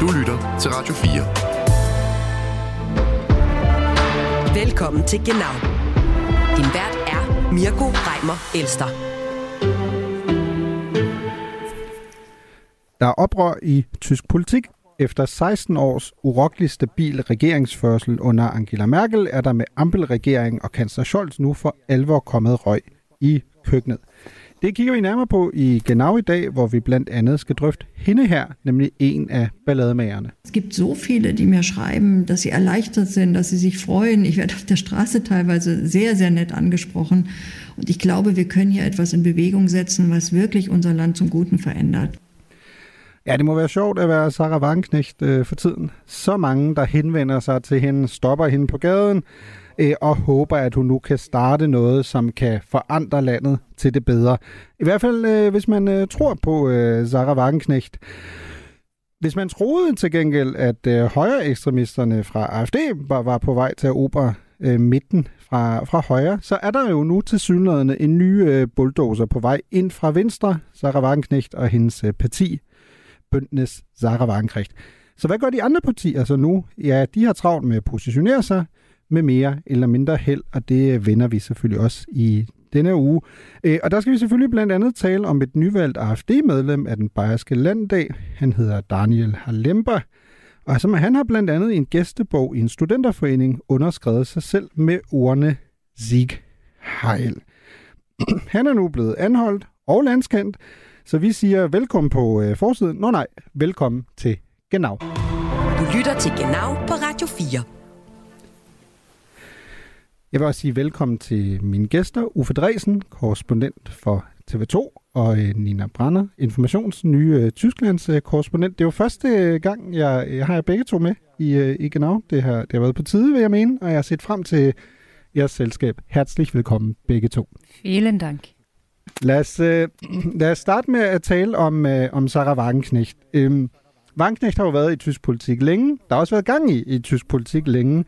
Du lytter til Radio 4. Velkommen til Genau. Din vært er Mirko Reimer Elster. Der er oprør i tysk politik. Efter 16 års urokkelig stabil regeringsførsel under Angela Merkel er der med Ampel-regering og kansler Scholz nu for alvor kommet røg i køkkenet. Det kigger vi nærmere på i Genau i dag, hvor vi blandt andet skal drøfte hende her, nemlig en af ballademagerne. Es gibt so viele, die mir schreiben, dass sie erleichtert sind, dass sie sich freuen. Ich werde auf der Straße teilweise sehr, sehr nett angesprochen. Und ich glaube, wir können hier etwas in Bewegung setzen, was wirklich unser Land zum Guten verändert. Ja, det må være sjovt at være Sarah Wagenknecht øh, for tiden. Så mange, der henvender sig til hende, stopper hende på gaden øh, og håber, at hun nu kan starte noget, som kan forandre landet til det bedre. I hvert fald, øh, hvis man øh, tror på øh, Sarah Wagenknecht. Hvis man troede til gengæld, at øh, højre ekstremisterne fra AFD var, var på vej til at opere øh, midten fra, fra højre, så er der jo nu til synligheden en ny øh, bulldozer på vej ind fra venstre, Sarah Wagenknecht og hendes øh, parti, Bøndenes Sarah Wagenknecht. Så hvad gør de andre partier så nu? Ja, de har travlt med at positionere sig med mere eller mindre held, og det vender vi selvfølgelig også i denne uge. Øh, og der skal vi selvfølgelig blandt andet tale om et nyvalgt AFD-medlem af den bayerske landdag. Han hedder Daniel Halemba, Og som han har blandt andet i en gæstebog i en studenterforening underskrevet sig selv med ordene Sieg Heil. Han er nu blevet anholdt og landskendt, så vi siger velkommen på øh, forsiden. Nå nej, velkommen til Genau. Du lytter til Genau på Radio 4. Jeg vil også sige velkommen til mine gæster, Uffe Dresen, korrespondent for TV2, og øh, Nina Brander, informations nye øh, Tysklands øh, korrespondent. Det jo første gang, jeg, jeg har jer begge to med i, i Genau. Det har, det har været på tide, vil jeg mene, og jeg har set frem til jeres selskab. Herzlich velkommen begge to. Vielen Dank. Lad os, øh, lad os starte med at tale om, øh, om Sarah Wagenknecht. Øhm, Wagenknecht har jo været i tysk politik længe. Der har også været gang i, i tysk politik længe.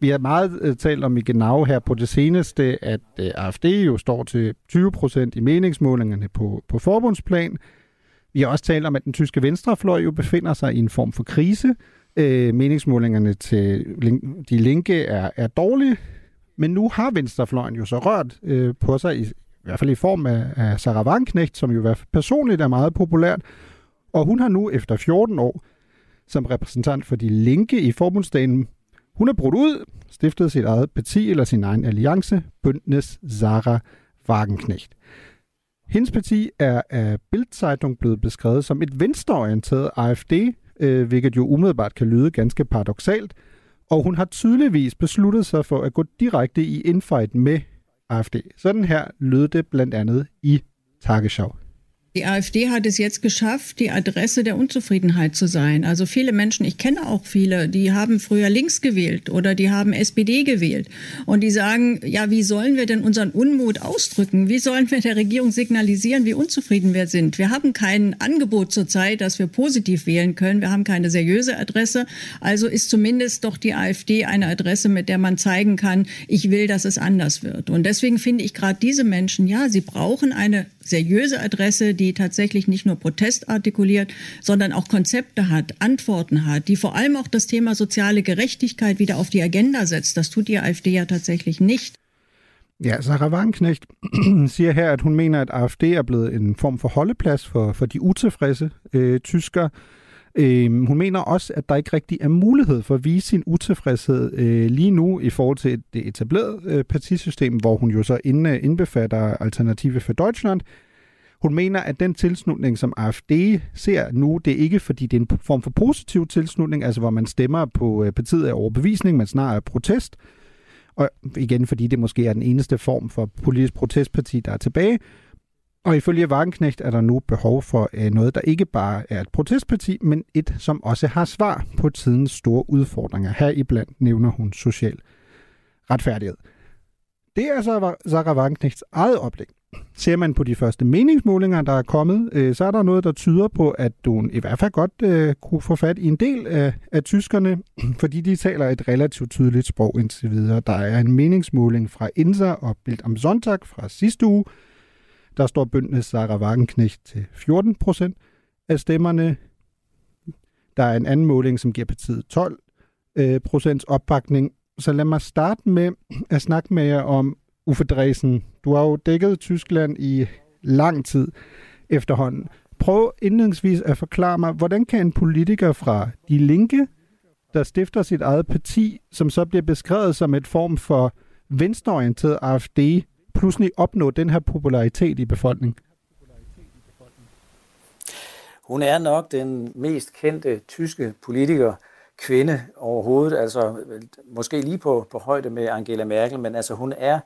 Vi har meget øh, talt om i Genau her på det seneste, at øh, AFD jo står til 20 procent i meningsmålingerne på, på forbundsplan. Vi har også talt om, at den tyske venstrefløj jo befinder sig i en form for krise. Øh, meningsmålingerne til de linke er, er dårlige, men nu har venstrefløjen jo så rørt øh, på sig, i, i hvert fald i form af, af Sarah Wagenknecht, som jo personligt er meget populært. Og hun har nu efter 14 år som repræsentant for de linke i forbundsdagen hun er brudt ud, stiftet sit eget parti eller sin egen alliance, Bündnis Sarah Wagenknecht. Hendes parti er af Bildzeitung blevet beskrevet som et venstreorienteret AFD, øh, hvilket jo umiddelbart kan lyde ganske paradoxalt, og hun har tydeligvis besluttet sig for at gå direkte i infight med AFD. Sådan her lød det blandt andet i Tagesschau. Die AfD hat es jetzt geschafft, die Adresse der Unzufriedenheit zu sein. Also viele Menschen, ich kenne auch viele, die haben früher links gewählt oder die haben SPD gewählt. Und die sagen, ja, wie sollen wir denn unseren Unmut ausdrücken? Wie sollen wir der Regierung signalisieren, wie unzufrieden wir sind? Wir haben kein Angebot zurzeit, dass wir positiv wählen können. Wir haben keine seriöse Adresse. Also ist zumindest doch die AfD eine Adresse, mit der man zeigen kann, ich will, dass es anders wird. Und deswegen finde ich gerade diese Menschen, ja, sie brauchen eine seriöse Adresse, die tatsächlich nicht nur Protest artikuliert, sondern auch Konzepte hat, Antworten hat, die vor allem auch das Thema soziale Gerechtigkeit wieder auf die Agenda setzt. Das tut die AfD ja tatsächlich nicht. Ja, Sarah Wagenknecht siger her, at hun mener, at AFD er blevet en form for holdeplads for, for de utilfredse øh, tyskere. Øh, hun mener også, at der ikke rigtig er mulighed for at vise sin utilfredshed øh, lige nu i forhold til det etablerede øh, partisystem, hvor hun jo så inde, øh, indbefatter Alternative for Deutschland. Hun mener, at den tilslutning, som AFD ser nu, det er ikke fordi det er en form for positiv tilslutning, altså hvor man stemmer på øh, partiet af overbevisning, men snarere af protest. Og igen, fordi det måske er den eneste form for politisk protestparti, der er tilbage. Og ifølge Wagenknecht er der nu behov for øh, noget, der ikke bare er et protestparti, men et, som også har svar på tidens store udfordringer. Her iblandt nævner hun social retfærdighed. Det er så Sarah Wagenknechts eget oplæg. Ser man på de første meningsmålinger, der er kommet, øh, så er der noget, der tyder på, at du i hvert fald godt øh, kunne få fat i en del af, af tyskerne, fordi de taler et relativt tydeligt sprog indtil videre. Der er en meningsmåling fra Inser og Bild am Sonntag fra sidste uge, der står bøndene Sarah Wagenknecht til 14 procent af stemmerne. Der er en anden måling, som giver partiet 12 øh, procents opbakning. Så lad mig starte med at snakke med jer om Uffe Dresen. Du har jo dækket Tyskland i lang tid efterhånden. Prøv indledningsvis at forklare mig, hvordan kan en politiker fra De Linke, der stifter sit eget parti, som så bliver beskrevet som et form for venstreorienteret AFD, pludselig opnå den her popularitet i befolkningen? Hun er nok den mest kendte tyske politiker, kvinde overhovedet, altså måske lige på, på højde med Angela Merkel, men altså hun er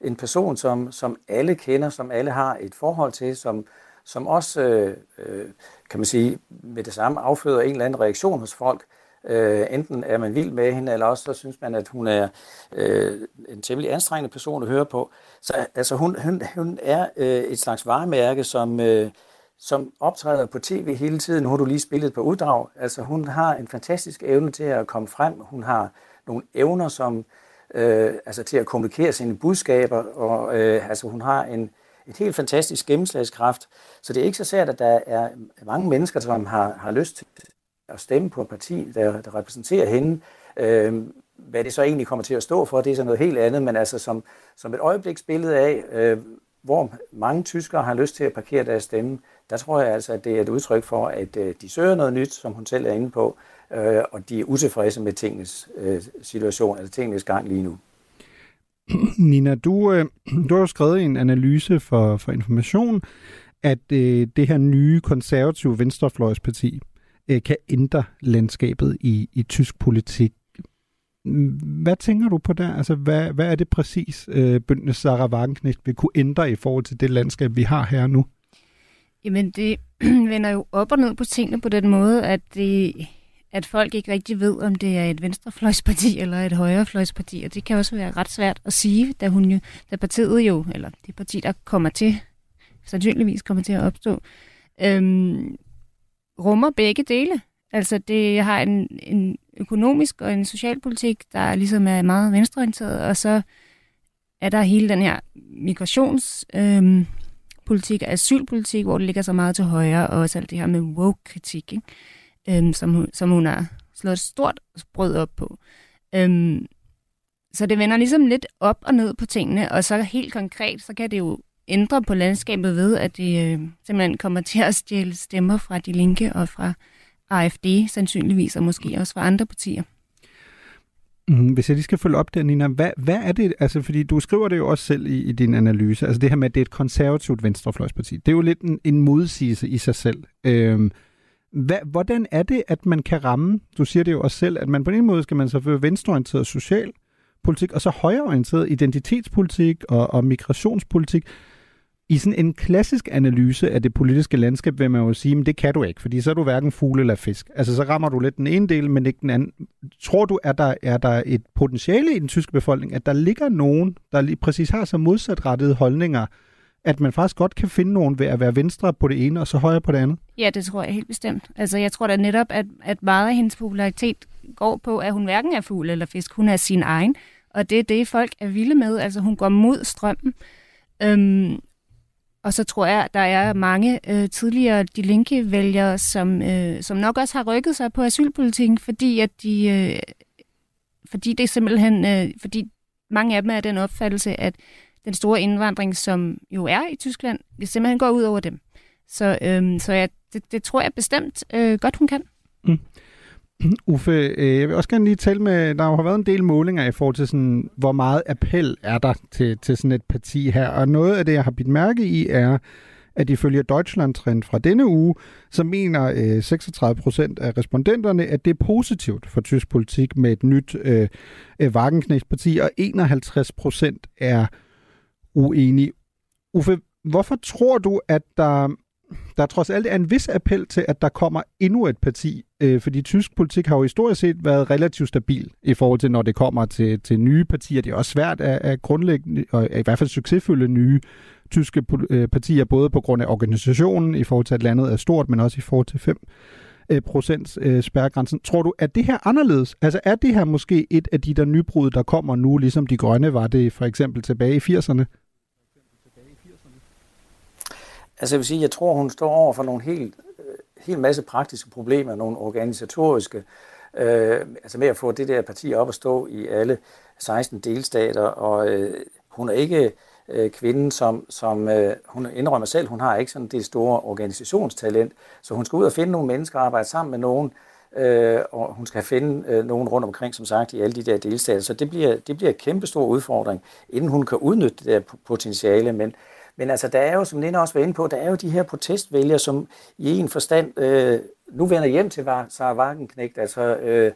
en person, som, som alle kender, som alle har et forhold til, som, som også, øh, øh kan man sige, med det samme afføder en eller anden reaktion hos folk. Øh, Øh, enten er man vild med hende, eller også så synes man, at hun er øh, en temmelig anstrengende person at høre på. Så altså, hun, hun, hun er øh, et slags varemærke, som, øh, som optræder på tv hele tiden. Nu har du lige spillet på uddrag. Altså, hun har en fantastisk evne til at komme frem. Hun har nogle evner, som øh, altså til at kommunikere sine budskaber, og øh, altså, hun har en, et helt fantastisk gennemslagskraft. Så det er ikke så sært, at der er mange mennesker, som har, har lyst til at stemme på et parti, der, der repræsenterer hende. Øh, hvad det så egentlig kommer til at stå for, det er så noget helt andet, men altså som, som et øjebliksbillede af, øh, hvor mange tyskere har lyst til at parkere deres stemme, der tror jeg altså, at det er et udtryk for, at øh, de søger noget nyt, som hun selv er inde på, øh, og de er utilfredse med tingens øh, situation, altså tingens gang lige nu. Nina, du, øh, du har jo skrevet en analyse for, for information, at øh, det her nye konservative venstrefløjsparti øh, kan ændre landskabet i, i tysk politik. Hvad tænker du på der? Altså, hvad, hvad er det præcis, øh, bøndene Sarah Wagenknecht vil kunne ændre i forhold til det landskab, vi har her nu? Jamen, det vender jo op og ned på tingene på den måde, at, det, at folk ikke rigtig ved, om det er et venstrefløjsparti eller et højrefløjsparti, og det kan også være ret svært at sige, da, hun jo, da partiet jo, eller det parti, der kommer til, sandsynligvis kommer til at opstå, øhm, rummer begge dele. Altså, det har en, en økonomisk og en socialpolitik, der ligesom er meget venstreorienteret, og så er der hele den her migrationspolitik øhm, og asylpolitik, hvor det ligger så meget til højre, og også alt det her med woke-kritik, ikke? Øhm, som, som hun har slået et stort brød op på. Øhm, så det vender ligesom lidt op og ned på tingene, og så helt konkret, så kan det jo ændre på landskabet ved, at det øh, simpelthen kommer til at stjæle stemmer fra De Linke og fra AFD sandsynligvis, og måske også fra andre partier. Mm, hvis jeg lige skal følge op der, Nina, hvad, hvad er det, altså fordi du skriver det jo også selv i, i din analyse, altså det her med, at det er et konservativt venstrefløjsparti, det er jo lidt en, en modsigelse i sig selv. Øhm, hvad, hvordan er det, at man kan ramme, du siger det jo også selv, at man på en måde skal man så være venstreorienteret social politik, og så højreorienteret identitetspolitik og, og migrationspolitik. I sådan en klassisk analyse af det politiske landskab vil man jo sige, men det kan du ikke, fordi så er du hverken fugle eller fisk. Altså så rammer du lidt den ene del, men ikke den anden. Tror du, at der er der et potentiale i den tyske befolkning, at der ligger nogen, der lige præcis har så modsatrettede holdninger, at man faktisk godt kan finde nogen ved at være venstre på det ene og så højre på det andet? Ja, det tror jeg helt bestemt. Altså jeg tror da netop, at, at meget af hendes popularitet går på, at hun hverken er fugl eller fisk, hun er sin egen. Og det er det, folk er vilde med. Altså hun går mod strømmen. Øhm, og så tror jeg, at der er mange øh, tidligere de linke vælgere, som, øh, som nok også har rykket sig på asylpolitikken, fordi at de, øh, fordi det simpelthen, øh, fordi mange af dem er den opfattelse, at den store indvandring, som jo er i Tyskland, det simpelthen går ud over dem. Så, øh, så jeg, det, det tror jeg bestemt øh, godt, hun kan. Mm. Uffe, øh, jeg vil også gerne lige tale med, der har været en del målinger i forhold til sådan, hvor meget appel er der til, til sådan et parti her, og noget af det, jeg har bidt mærke i, er, at ifølge Deutschland-trend fra denne uge, så mener øh, 36 procent af respondenterne, at det er positivt for tysk politik med et nyt øh, øh Wagenknecht-parti, og 51 procent er uenige. Uffe, hvorfor tror du, at der der trods alt er en vis appel til, at der kommer endnu et parti, øh, fordi tysk politik har jo historisk set været relativt stabil i forhold til, når det kommer til, til nye partier. Det er også svært at, at grundlægge, og i hvert fald succesfulde nye tyske øh, partier, både på grund af organisationen, i forhold til, at landet er stort, men også i forhold til 5 øh, procents øh, spærregrænsen. Tror du, at det her anderledes? Altså er det her måske et af de der nybrud, der kommer nu, ligesom de grønne var det for eksempel tilbage i 80'erne? Altså jeg vil sige, jeg tror, hun står over for nogle helt øh, helt masse praktiske problemer, nogle organisatoriske, øh, altså med at få det der parti op at stå i alle 16 delstater, og øh, hun er ikke øh, kvinden, som, som øh, hun indrømmer selv, hun har ikke sådan det store organisationstalent, så hun skal ud og finde nogle mennesker og arbejde sammen med nogen, øh, og hun skal finde øh, nogen rundt omkring, som sagt, i alle de der delstater. Så det bliver, det bliver en kæmpe stor udfordring, inden hun kan udnytte det der potentiale. Men, men altså, der er jo, som Linda også var inde på, der er jo de her protestvælgere, som i en forstand øh, nu vender hjem til Sarah Wagenknecht. Altså, øh,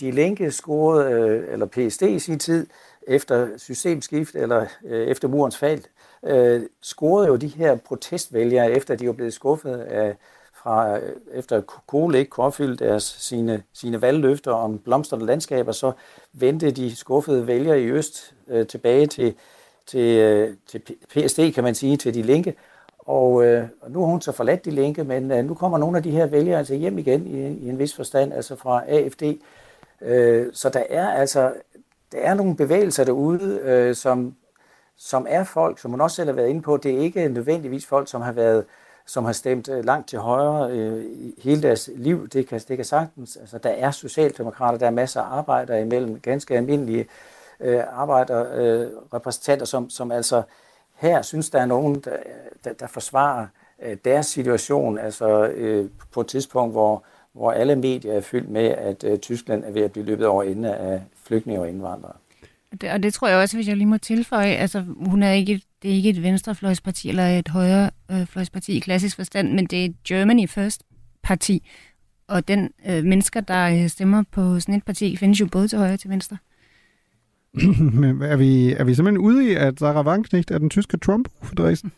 de Linke scorede, øh, eller PSD i sin tid, efter systemskift, eller øh, efter murens fald, øh, scorede jo de her protestvælgere, efter de var blevet skuffet af fra øh, efter Kohl ikke kunne opfylde deres, sine, sine valgløfter om blomstrende landskaber, så vendte de skuffede vælgere i øst øh, tilbage til, til, øh, til PSD, kan man sige, til de linke. Og, øh, og nu har hun så forladt de linke, men øh, nu kommer nogle af de her vælgere altså hjem igen i, i en vis forstand, altså fra AFD. Øh, så der er altså der er nogle bevægelser derude, øh, som, som er folk, som hun også selv har været inde på. Det er ikke nødvendigvis folk, som har været som har stemt øh, langt til højre øh, hele deres liv. Det kan, det kan sagtens. Altså, der er socialdemokrater, der er masser af arbejdere imellem, ganske almindelige øh, arbejderrepræsentanter, øh, øh som, som altså her synes, der er nogen, der, der, der forsvarer øh, deres situation, altså øh, på et tidspunkt, hvor, hvor alle medier er fyldt med, at øh, Tyskland er ved at blive løbet over ende af flygtninge og indvandrere. Det, og det tror jeg også, hvis jeg lige må tilføje, altså hun er ikke, det er ikke et venstrefløjsparti eller et højrefløjsparti øh, i klassisk forstand, men det er et Germany First parti. Og den øh, mennesker, der øh, stemmer på sådan et parti, findes jo både til højre og til venstre. men er vi, er vi simpelthen ude i, at Sarah Wagenknecht er den tyske Trump for Dresden?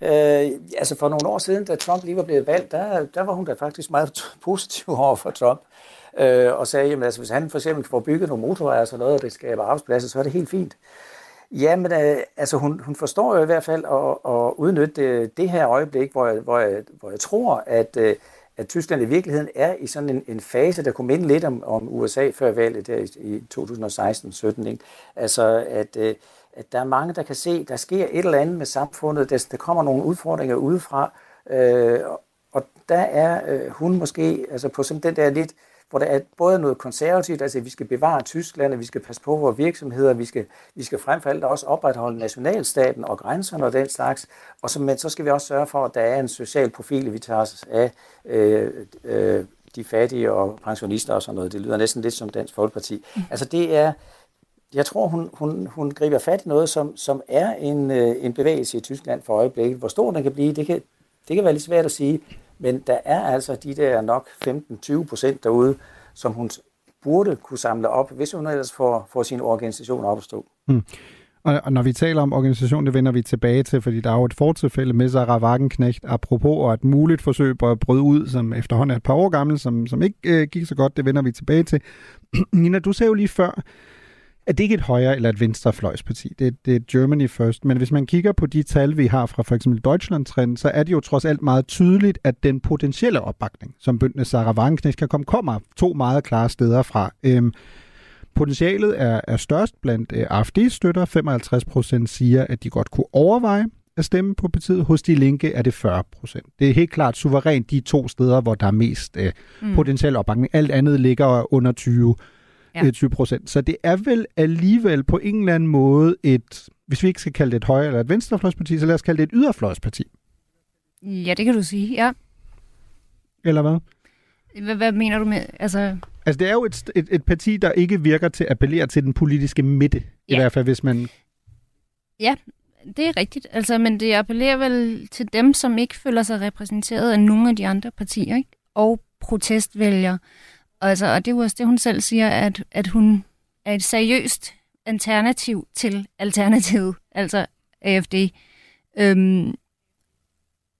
Øh, altså for nogle år siden, da Trump lige var blevet valgt, der, der var hun da faktisk meget positiv over for Trump øh, og sagde, at altså, hvis han for eksempel får bygget nogle motorveje og sådan noget, og det skaber arbejdspladser, så er det helt fint. Ja, men øh, altså, hun, hun forstår jo i hvert fald at, at udnytte det, det her øjeblik, hvor jeg, hvor jeg, hvor jeg tror, at, øh, at Tyskland i virkeligheden er i sådan en, en fase, der kunne minde lidt om, om USA før valget der i, i 2016-17. Ikke? Altså, at, øh, at der er mange, der kan se, der sker et eller andet med samfundet, der, der kommer nogle udfordringer udefra, øh, og der er øh, hun måske altså på sådan den der lidt hvor der er både noget konservativt, altså vi skal bevare Tyskland, at vi skal passe på vores virksomheder, vi skal, vi skal frem for alt også opretholde nationalstaten og grænserne og den slags, og så, men så skal vi også sørge for, at der er en social profil, vi tager os af øh, øh, de fattige og pensionister og sådan noget. Det lyder næsten lidt som Dansk Folkeparti. Mm. Altså det er, jeg tror, hun, hun, hun griber fat i noget, som, som er en, øh, en bevægelse i Tyskland for øjeblikket. Hvor stor den kan blive, det kan, det kan være lidt svært at sige, men der er altså de der nok 15-20 procent derude, som hun burde kunne samle op, hvis hun ellers får, får sin organisation op at stå. Hmm. Og, og når vi taler om organisation, det vender vi tilbage til, fordi der er jo et fortilfælde med Sarah Wagenknecht, apropos, og et muligt forsøg på at bryde ud, som efterhånden er et par år gammel, som, som ikke øh, gik så godt, det vender vi tilbage til. Nina, du sagde jo lige før, at det ikke er et højre- eller et venstrefløjsparti. Det, det er Germany first. Men hvis man kigger på de tal, vi har fra for eksempel Deutschland-trenden, så er det jo trods alt meget tydeligt, at den potentielle opbakning, som bøndene Sarah Wagenknecht kan komme, kommer to meget klare steder fra. Øhm, potentialet er, er størst blandt øh, AfD-støtter. 55 procent siger, at de godt kunne overveje at stemme på partiet. Hos de linke er det 40 procent. Det er helt klart suverænt de to steder, hvor der er mest øh, mm. potentiel opbakning. Alt andet ligger under 20 ja. 20 procent. Så det er vel alligevel på en eller anden måde et, hvis vi ikke skal kalde det et højre- eller et venstrefløjsparti, så lad os kalde det et yderfløjsparti. Ja, det kan du sige, ja. Eller hvad? Hvad, hvad mener du med, altså... Altså, det er jo et, et, et parti, der ikke virker til at appellere til den politiske midte, ja. i hvert fald hvis man... Ja, det er rigtigt. Altså, men det appellerer vel til dem, som ikke føler sig repræsenteret af nogen af de andre partier, ikke? Og protestvælgere. Altså, og det er jo også det, hun selv siger, at, at hun er et seriøst alternativ til alternativet, altså AFD. Øhm,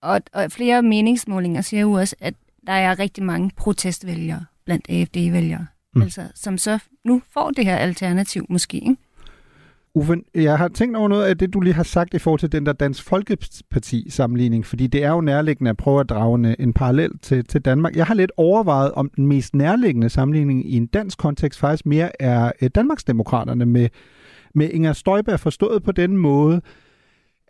og, og flere meningsmålinger siger jo også, at der er rigtig mange protestvælgere blandt AFD-vælgere, mm. altså, som så nu får det her alternativ måske. Ikke? Uffe, jeg har tænkt over noget af det, du lige har sagt i forhold til den der Dansk Folkeparti-sammenligning, fordi det er jo nærliggende at prøve at drage en, en parallel til, til Danmark. Jeg har lidt overvejet, om den mest nærliggende sammenligning i en dansk kontekst faktisk mere er øh, Danmarksdemokraterne med, med Inger Støjberg forstået på den måde,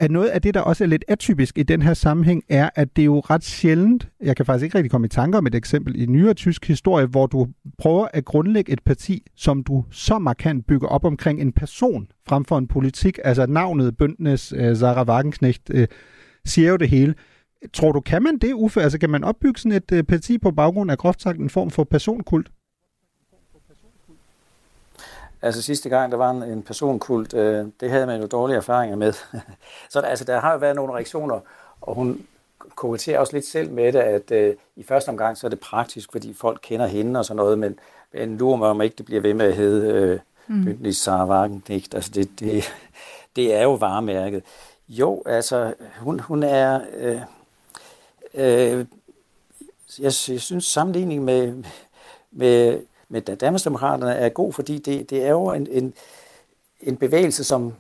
at noget af det, der også er lidt atypisk i den her sammenhæng, er, at det er jo ret sjældent, jeg kan faktisk ikke rigtig komme i tanker om et eksempel i nyere tysk historie, hvor du prøver at grundlægge et parti, som du så markant bygger op omkring en person, frem for en politik. Altså navnet Bøndenes øh, Sarah Wagenknecht øh, siger jo det hele. Tror du, kan man det, Uffe? Altså kan man opbygge sådan et øh, parti på baggrund af groft sagt en form for personkult? Altså sidste gang, der var en, en personkult, øh, det havde man jo dårlige erfaringer med. så der, altså, der har jo været nogle reaktioner, og hun kommenterer også lidt selv med det, at øh, i første omgang, så er det praktisk, fordi folk kender hende og sådan noget, men, men lurer mig, om ikke det bliver ved med at hedde øh, mm. Saravagen. Altså det, det, det er jo varemærket. Jo, altså hun, hun er... Øh, øh, jeg, jeg synes sammenligning med, med med Danmarksdemokraterne er god, fordi det, det er jo en, en, en bevægelse, som,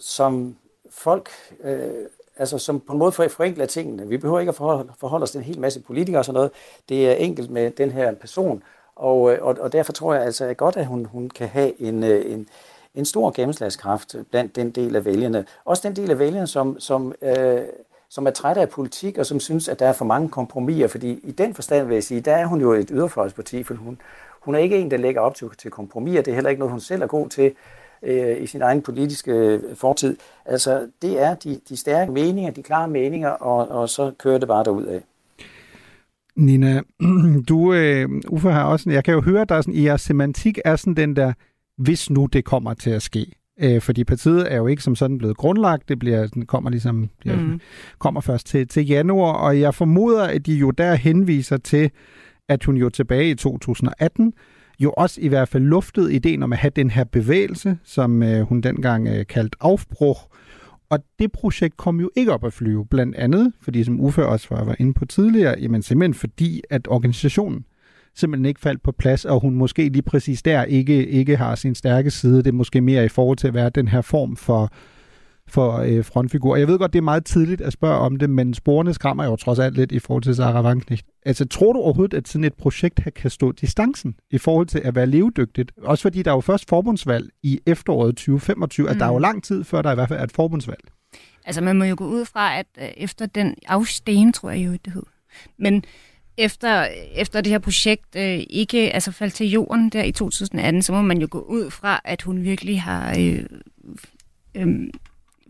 som folk, øh, altså som på en måde forenkler tingene. Vi behøver ikke at forholde, forholde os til en hel masse politikere og sådan noget. Det er enkelt med den her person, og, øh, og, og derfor tror jeg altså godt, at hun, hun kan have en, øh, en, en stor gennemslagskraft blandt den del af vælgerne. Også den del af vælgerne, som, som, øh, som er trætte af politik, og som synes, at der er for mange kompromiser, fordi i den forstand vil jeg sige, der er hun jo et yderfløjsparti, for hun, hun er ikke en, der lægger op til, til kompromis, det er heller ikke noget, hun selv er god til øh, i sin egen politiske øh, fortid. Altså, det er de, de stærke meninger, de klare meninger, og, og så kører det bare derud af. Nina, du, øh, Uffe, har også, jeg kan jo høre, at der er sådan, i jeres semantik er sådan den der, hvis nu det kommer til at ske. Øh, fordi partiet er jo ikke som sådan blevet grundlagt, det bliver, den kommer ligesom, mm. kommer først til, til januar, og jeg formoder, at de jo der henviser til, at hun jo tilbage i 2018 jo også i hvert fald luftede ideen om at have den her bevægelse, som øh, hun dengang øh, kaldte Aufbruch. Og det projekt kom jo ikke op at flyve, blandt andet, fordi som Uffe også var, var inde på tidligere, jamen simpelthen fordi, at organisationen simpelthen ikke faldt på plads, og hun måske lige præcis der ikke, ikke har sin stærke side. Det er måske mere i forhold til at være den her form for for øh, frontfigur. Jeg ved godt, det er meget tidligt at spørge om det, men sporene skræmmer jo trods alt lidt i forhold til Sarah Wagenknecht. Altså, tror du overhovedet, at sådan et projekt her kan stå distancen i forhold til at være levedygtigt? Også fordi der er jo først forbundsvalg i efteråret 2025, mm. at der er jo mm. lang tid, før der i hvert fald er et forbundsvalg. Altså, man må jo gå ud fra, at øh, efter den afsten, tror jeg jo, det hed. Men efter, efter det her projekt øh, ikke altså faldt til jorden der i 2018, så må man jo gå ud fra, at hun virkelig har øh, øh,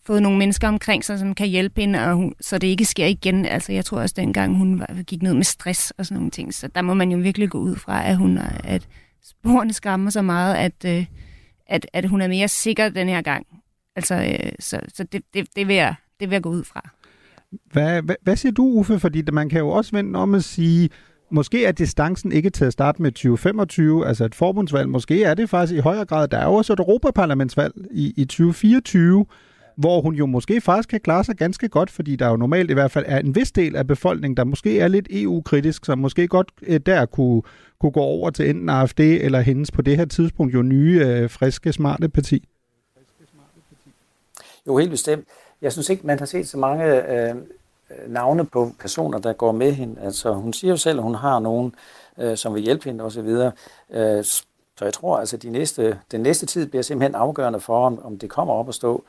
fået nogle mennesker omkring sig, som kan hjælpe hende, og hun, så det ikke sker igen. Altså, jeg tror også, dengang hun var, gik ned med stress og sådan nogle ting. Så der må man jo virkelig gå ud fra, at, hun, at sporene skammer så meget, at, øh, at, at hun er mere sikker den her gang. Altså, øh, så, så det, det, det, vil jeg, det vil jeg gå ud fra. Hvad, hvad, hvad siger du, Uffe? Fordi man kan jo også vende om at sige, måske er distancen ikke til at starte med 2025, altså et forbundsvalg. Måske er det faktisk i højere grad. Der er jo også et europaparlamentsvalg i, i 2024 hvor hun jo måske faktisk kan klare sig ganske godt, fordi der jo normalt i hvert fald er en vis del af befolkningen, der måske er lidt EU-kritisk, som måske godt øh, der kunne, kunne gå over til enten AFD eller hendes på det her tidspunkt jo nye, øh, friske, smarte parti. Jo, helt bestemt. Jeg synes ikke, man har set så mange øh, navne på personer, der går med hende. Altså, hun siger jo selv, at hun har nogen, øh, som vil hjælpe hende osv. Øh, så jeg tror, altså, de næste, den næste tid bliver simpelthen afgørende for, om, om det kommer op at stå.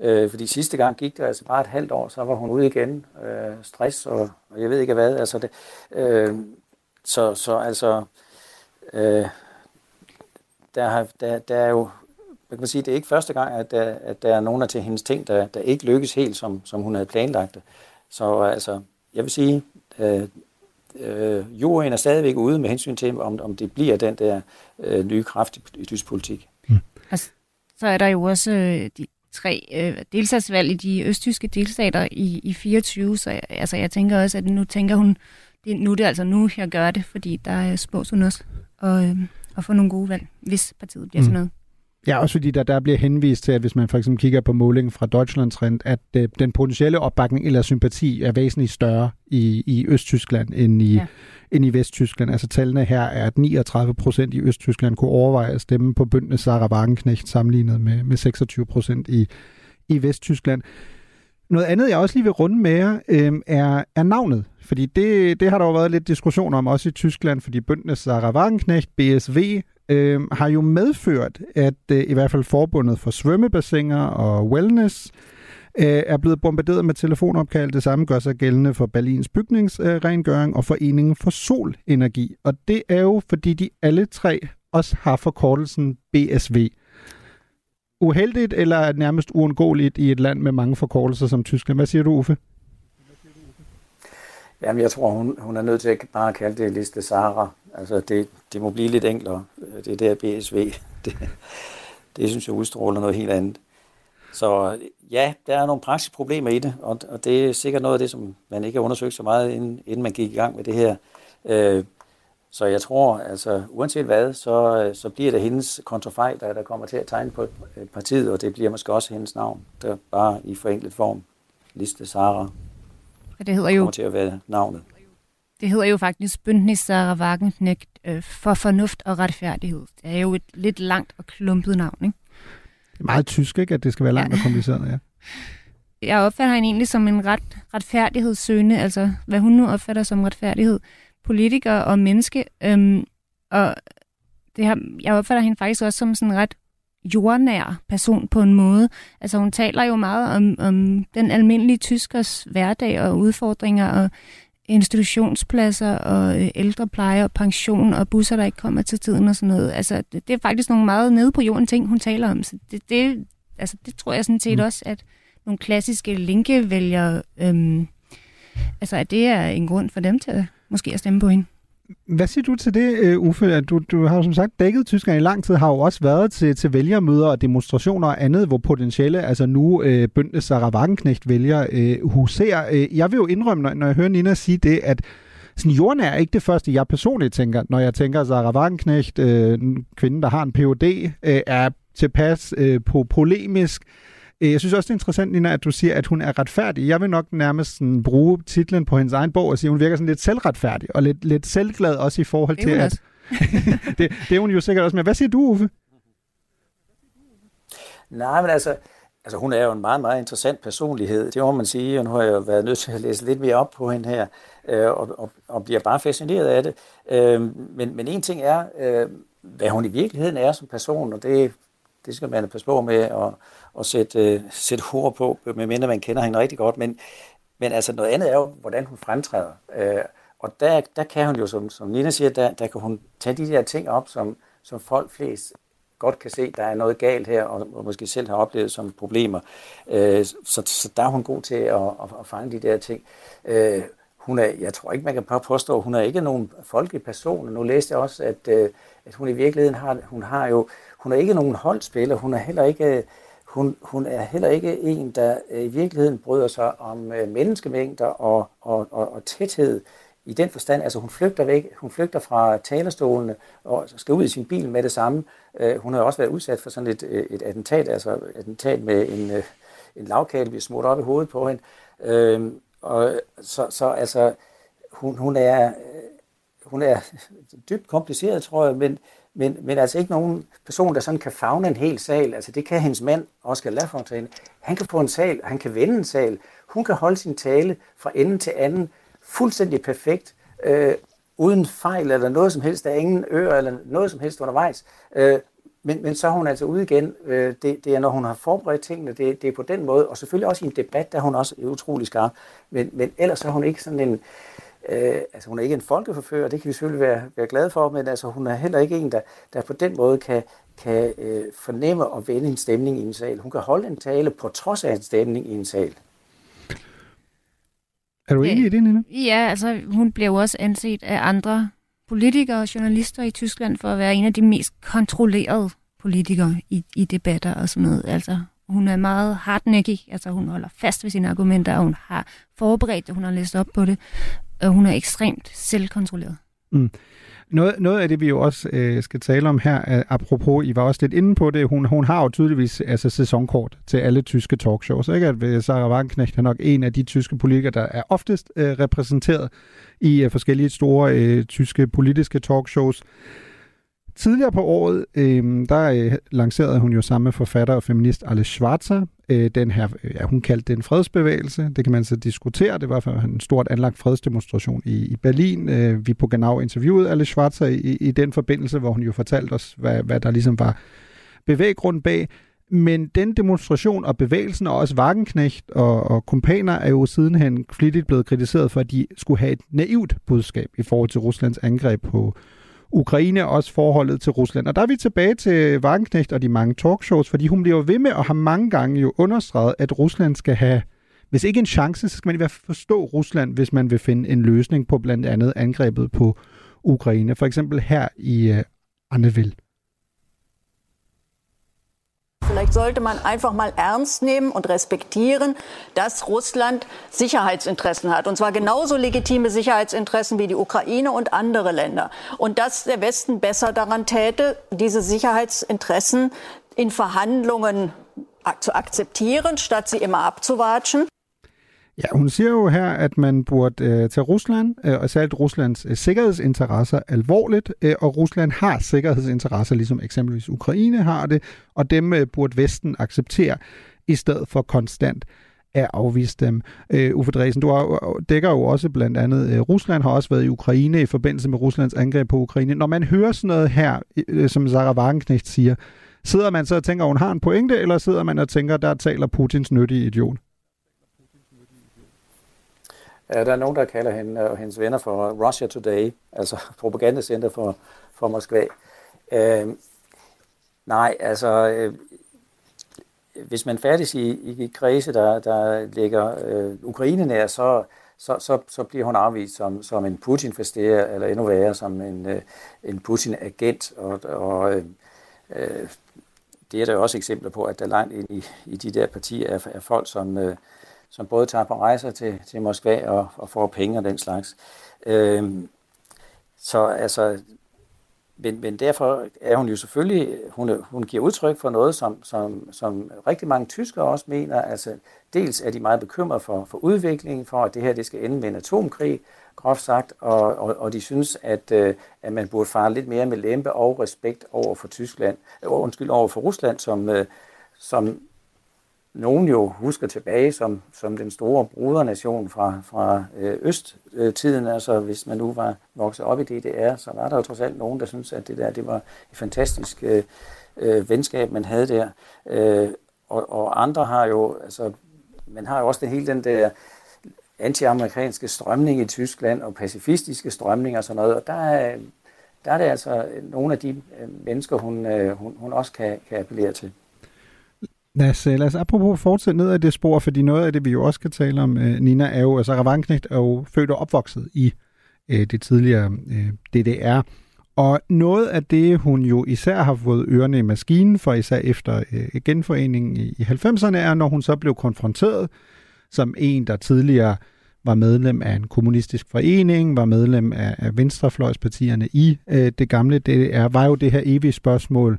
Øh, fordi sidste gang gik det altså bare et halvt år, så var hun ude igen. Øh, stress og, og jeg ved ikke hvad. Altså det, øh, så, så altså, øh, der, har, der, der er jo, man kan sige, det er ikke første gang, at der, at der er nogle af til hendes ting, der, der ikke lykkes helt, som, som hun havde planlagt det. Så altså, jeg vil sige, øh, øh, juryen er stadigvæk ude med hensyn til, om, om det bliver den der øh, nye kraft i, i tysk politik. Mm. Altså, så er der jo også øh, de, tre øh, delstatsvalg i de østtyske delstater i, i 24, så jeg, altså, jeg tænker også, at nu tænker hun, det, nu er det altså nu, jeg gør det, fordi der er spås hun også og, øh, at få nogle gode valg, hvis partiet bliver mm. sådan noget. Ja, også fordi der, der bliver henvist til, at hvis man for eksempel kigger på målingen fra Deutschlandtrend, at øh, den potentielle opbakning eller sympati er væsentligt større i, i Østtyskland end i, ja. end i Vesttyskland. Altså tallene her er, at 39 procent i Østtyskland kunne overveje at stemme på bøndene Sarah Wagenknecht sammenlignet med, med 26 procent i, i Vesttyskland. Noget andet, jeg også lige vil runde med jer, øh, er, er navnet. Fordi det, det har der jo været lidt diskussion om, også i Tyskland, fordi bøndene Sarah Wagenknecht, BSV, øh, har jo medført, at øh, i hvert fald forbundet for svømmebassiner og wellness øh, er blevet bombarderet med telefonopkald. Det samme gør sig gældende for Berlins bygningsrengøring øh, og Foreningen for Solenergi. Og det er jo, fordi de alle tre også har forkortelsen BSV. Uheldigt eller nærmest uundgåeligt i et land med mange forkortelser som Tyskland? Hvad siger du, Uffe? Jamen, jeg tror, hun, hun er nødt til at bare kalde det liste Sara. Altså, det, det må blive lidt enklere. Det der BSV, det, det synes jeg udstråler noget helt andet. Så ja, der er nogle praktiske problemer i det, og, og det er sikkert noget af det, som man ikke har undersøgt så meget, inden, inden man gik i gang med det her. Øh, så jeg tror, altså uanset hvad, så, så bliver det hendes kontrafej, der, der kommer til at tegne på øh, partiet, og det bliver måske også hendes navn, der bare i forenklet form. Liste Sara. Og det hedder jo... Kommer til at være navnet. Det hedder jo faktisk Bündnis Sarah Wagenknecht øh, for fornuft og retfærdighed. Det er jo et lidt langt og klumpet navn, ikke? Det er meget tysk, ikke? At det skal være langt ja. og kompliceret, ja. Jeg opfatter hende egentlig som en ret retfærdighedssøgende, altså hvad hun nu opfatter som retfærdighed. Politiker og menneske. Øhm, og det her, jeg opfatter hende faktisk også som sådan en ret jordnær person på en måde. Altså hun taler jo meget om, om den almindelige tyskers hverdag og udfordringer og institutionspladser og øh, ældrepleje og pension og busser, der ikke kommer til tiden og sådan noget. Altså, det, det er faktisk nogle meget nede på jorden ting, hun taler om. Så det, det, altså, det tror jeg sådan set mm. også, at nogle klassiske linke vælger, øhm, altså at det er en grund for dem til at måske at stemme på hende. Hvad siger du til det, øh, Uffe? Du, du har som sagt dækket Tyskland i lang tid, har jo også været til, til vælgermøder og demonstrationer og andet, hvor potentielle, altså nu øh, bøndte Sarah Wagenknecht vælger øh, huser. Øh, jeg vil jo indrømme, når, når jeg hører Nina sige det, at sådan, jorden er ikke det første, jeg personligt tænker, når jeg tænker Sarah Wagenknecht, øh, kvinden, der har en Ph.D., øh, er tilpas øh, på polemisk, Øh, jeg synes også, det er interessant, Nina, at du siger, at hun er retfærdig. Jeg vil nok nærmest sådan bruge titlen på hendes egen bog og sige, at hun virker sådan lidt selvretfærdig og lidt, lidt selvglad også i forhold til, at... det, det er hun jo sikkert også. Men hvad siger du, Uffe? Nej, men altså, altså hun er jo en meget, meget interessant personlighed. Det må man sige, og nu har jeg jo været nødt til at læse lidt mere op på hende her, øh, og, og, og bliver bare fascineret af det. Øh, men, men en ting er, øh, hvad hun i virkeligheden er som person, og det, det skal man passe på med at, at sætte, øh, sætte ord på, medmindre man kender hende rigtig godt. Men, men altså noget andet er jo, hvordan hun fremtræder. Øh, og der, der kan hun jo, som, som Nina siger, der, der kan hun tage de der ting op, som, som folk flest godt kan se, der er noget galt her, og, og måske selv har oplevet som problemer. Øh, så, så der er hun god til at, at, at fange de der ting. Øh, hun er, jeg tror ikke, man kan bare påstå, at hun er ikke nogen folkelig person. Nu læste jeg også, at, øh, at hun i virkeligheden har, hun har jo, hun er ikke nogen holdspiller, hun er heller ikke øh, hun, hun er heller ikke en, der øh, i virkeligheden bryder sig om øh, menneskemængder og, og, og, og tæthed i den forstand. Altså hun flygter væk, hun flygter fra talerstolene og skal ud i sin bil med det samme. Øh, hun har også været udsat for sådan et, øh, et attentat, altså et attentat med en, øh, en lavkage, vi smurt op i hovedet på hende. Øhm, og så, så altså, hun, hun er hun er dybt kompliceret, tror jeg, men, men, men altså ikke nogen person, der sådan kan fagne en hel sal. Altså det kan hendes mand, Oscar Lafontaine. Han kan få en sal, han kan vende en sal. Hun kan holde sin tale fra ende til anden fuldstændig perfekt, øh, uden fejl eller noget som helst. Der er ingen øer eller noget som helst undervejs. Øh, men, men så er hun altså ude igen. Øh, det, det er, når hun har forberedt tingene, det, det er på den måde. Og selvfølgelig også i en debat, der er hun også utrolig skarp. Men, men ellers er hun ikke sådan en... Øh, altså hun er ikke en folkeforfører, det kan vi selvfølgelig være, være glade for, men altså hun er heller ikke en, der, der på den måde kan, kan øh, fornemme og vende en stemning i en sal. Hun kan holde en tale på trods af en stemning i en sal. Er du enig i det, Nina? Ja, altså hun bliver jo også anset af andre politikere og journalister i Tyskland for at være en af de mest kontrollerede politikere i, i debatter og sådan noget. Altså hun er meget hardnækkig, altså hun holder fast ved sine argumenter, og hun har forberedt det, hun har læst op på det og hun er ekstremt selvkontrolleret. Mm. Noget, noget af det, vi jo også øh, skal tale om her, er, apropos, I var også lidt inde på det, hun, hun har jo tydeligvis altså, sæsonkort til alle tyske talkshows. Ikke? At øh, Sarah Wagenknecht er nok en af de tyske politikere, der er oftest øh, repræsenteret i øh, forskellige store øh, tyske politiske talkshows. Tidligere på året, øh, der øh, lancerede hun jo sammen med forfatter og feminist Alice Schwarzer øh, den her, øh, ja, hun kaldte det en fredsbevægelse. Det kan man så diskutere. Det var for en stort anlagt fredsdemonstration i, i Berlin. Øh, vi på Genau interviewede Alice Schwarzer i, i den forbindelse, hvor hun jo fortalte os, hvad, hvad der ligesom var bevæggrund bag. Men den demonstration og bevægelsen, og også Wagenknecht og, og kompaner, er jo sidenhen flittigt blevet kritiseret for, at de skulle have et naivt budskab i forhold til Ruslands angreb på Ukraine, og også forholdet til Rusland. Og der er vi tilbage til Wagenknecht og de mange talkshows, fordi hun bliver ved med og har mange gange jo understreget, at Rusland skal have, hvis ikke en chance, så skal man i hvert fald forstå Rusland, hvis man vil finde en løsning på blandt andet angrebet på Ukraine. For eksempel her i uh, Vielleicht sollte man einfach mal ernst nehmen und respektieren, dass Russland Sicherheitsinteressen hat. Und zwar genauso legitime Sicherheitsinteressen wie die Ukraine und andere Länder. Und dass der Westen besser daran täte, diese Sicherheitsinteressen in Verhandlungen zu akzeptieren, statt sie immer abzuwatschen. Ja, hun siger jo her, at man burde øh, tage Rusland, øh, og særligt Ruslands øh, sikkerhedsinteresser alvorligt, øh, og Rusland har sikkerhedsinteresser, ligesom eksempelvis Ukraine har det, og dem øh, burde Vesten acceptere, i stedet for konstant at afvise dem. Øh, Uffe Dresen, du har, øh, øh, dækker jo også blandt andet, øh, Rusland har også været i Ukraine i forbindelse med Ruslands angreb på Ukraine. Når man hører sådan noget her, øh, som Sarah Wagenknecht siger, sidder man så og tænker, at hun har en pointe, eller sidder man og tænker, der taler Putins nyttige idiot? Ja, der er nogen, der kalder hende og hendes venner for Russia Today, altså propagandacenter for, for Moskva. Øh, nej, altså, øh, hvis man færdes i, i kredse, der, der ligger øh, Ukraine nær, så, så, så, så bliver hun afvist som, som en putin eller endnu værre, som en, øh, en Putin-agent. Og, og øh, øh, det er der jo også eksempler på, at der langt ind i, i de der partier er, er folk, som... Øh, som både tager på rejser til, til Moskva og, og får penge og den slags. Øh, så altså, men, men derfor er hun jo selvfølgelig, hun, hun giver udtryk for noget, som, som, som rigtig mange tyskere også mener. Altså, dels er de meget bekymrede for, for udviklingen, for at det her det skal ende med en atomkrig, groft sagt, og, og, og de synes, at, øh, at man burde fare lidt mere med lempe og respekt over for Tyskland, øh, undskyld, over for Rusland, som, øh, som nogen jo husker tilbage som, som den store brudernation fra, fra øh, østtiden. Altså hvis man nu var vokset op i DDR, så var der jo trods alt nogen, der synes at det der det var et fantastisk øh, øh, venskab, man havde der. Øh, og, og andre har jo, altså man har jo også den hele den der anti-amerikanske strømning i Tyskland og pacifistiske strømninger og sådan noget. Og der er, der er det altså nogle af de øh, mennesker, hun, øh, hun, hun også kan, kan appellere til. Lad os, øh, lad os apropos fortsætte ned ad det spor, fordi noget af det, vi jo også kan tale om, øh, Nina, er jo, altså Ravanknecht er jo født og opvokset i øh, det tidligere øh, DDR. Og noget af det, hun jo især har fået ørerne i maskinen for, især efter øh, genforeningen i, i 90'erne, er, når hun så blev konfronteret som en, der tidligere var medlem af en kommunistisk forening, var medlem af, af venstrefløjspartierne i øh, det gamle DDR, var jo det her evige spørgsmål,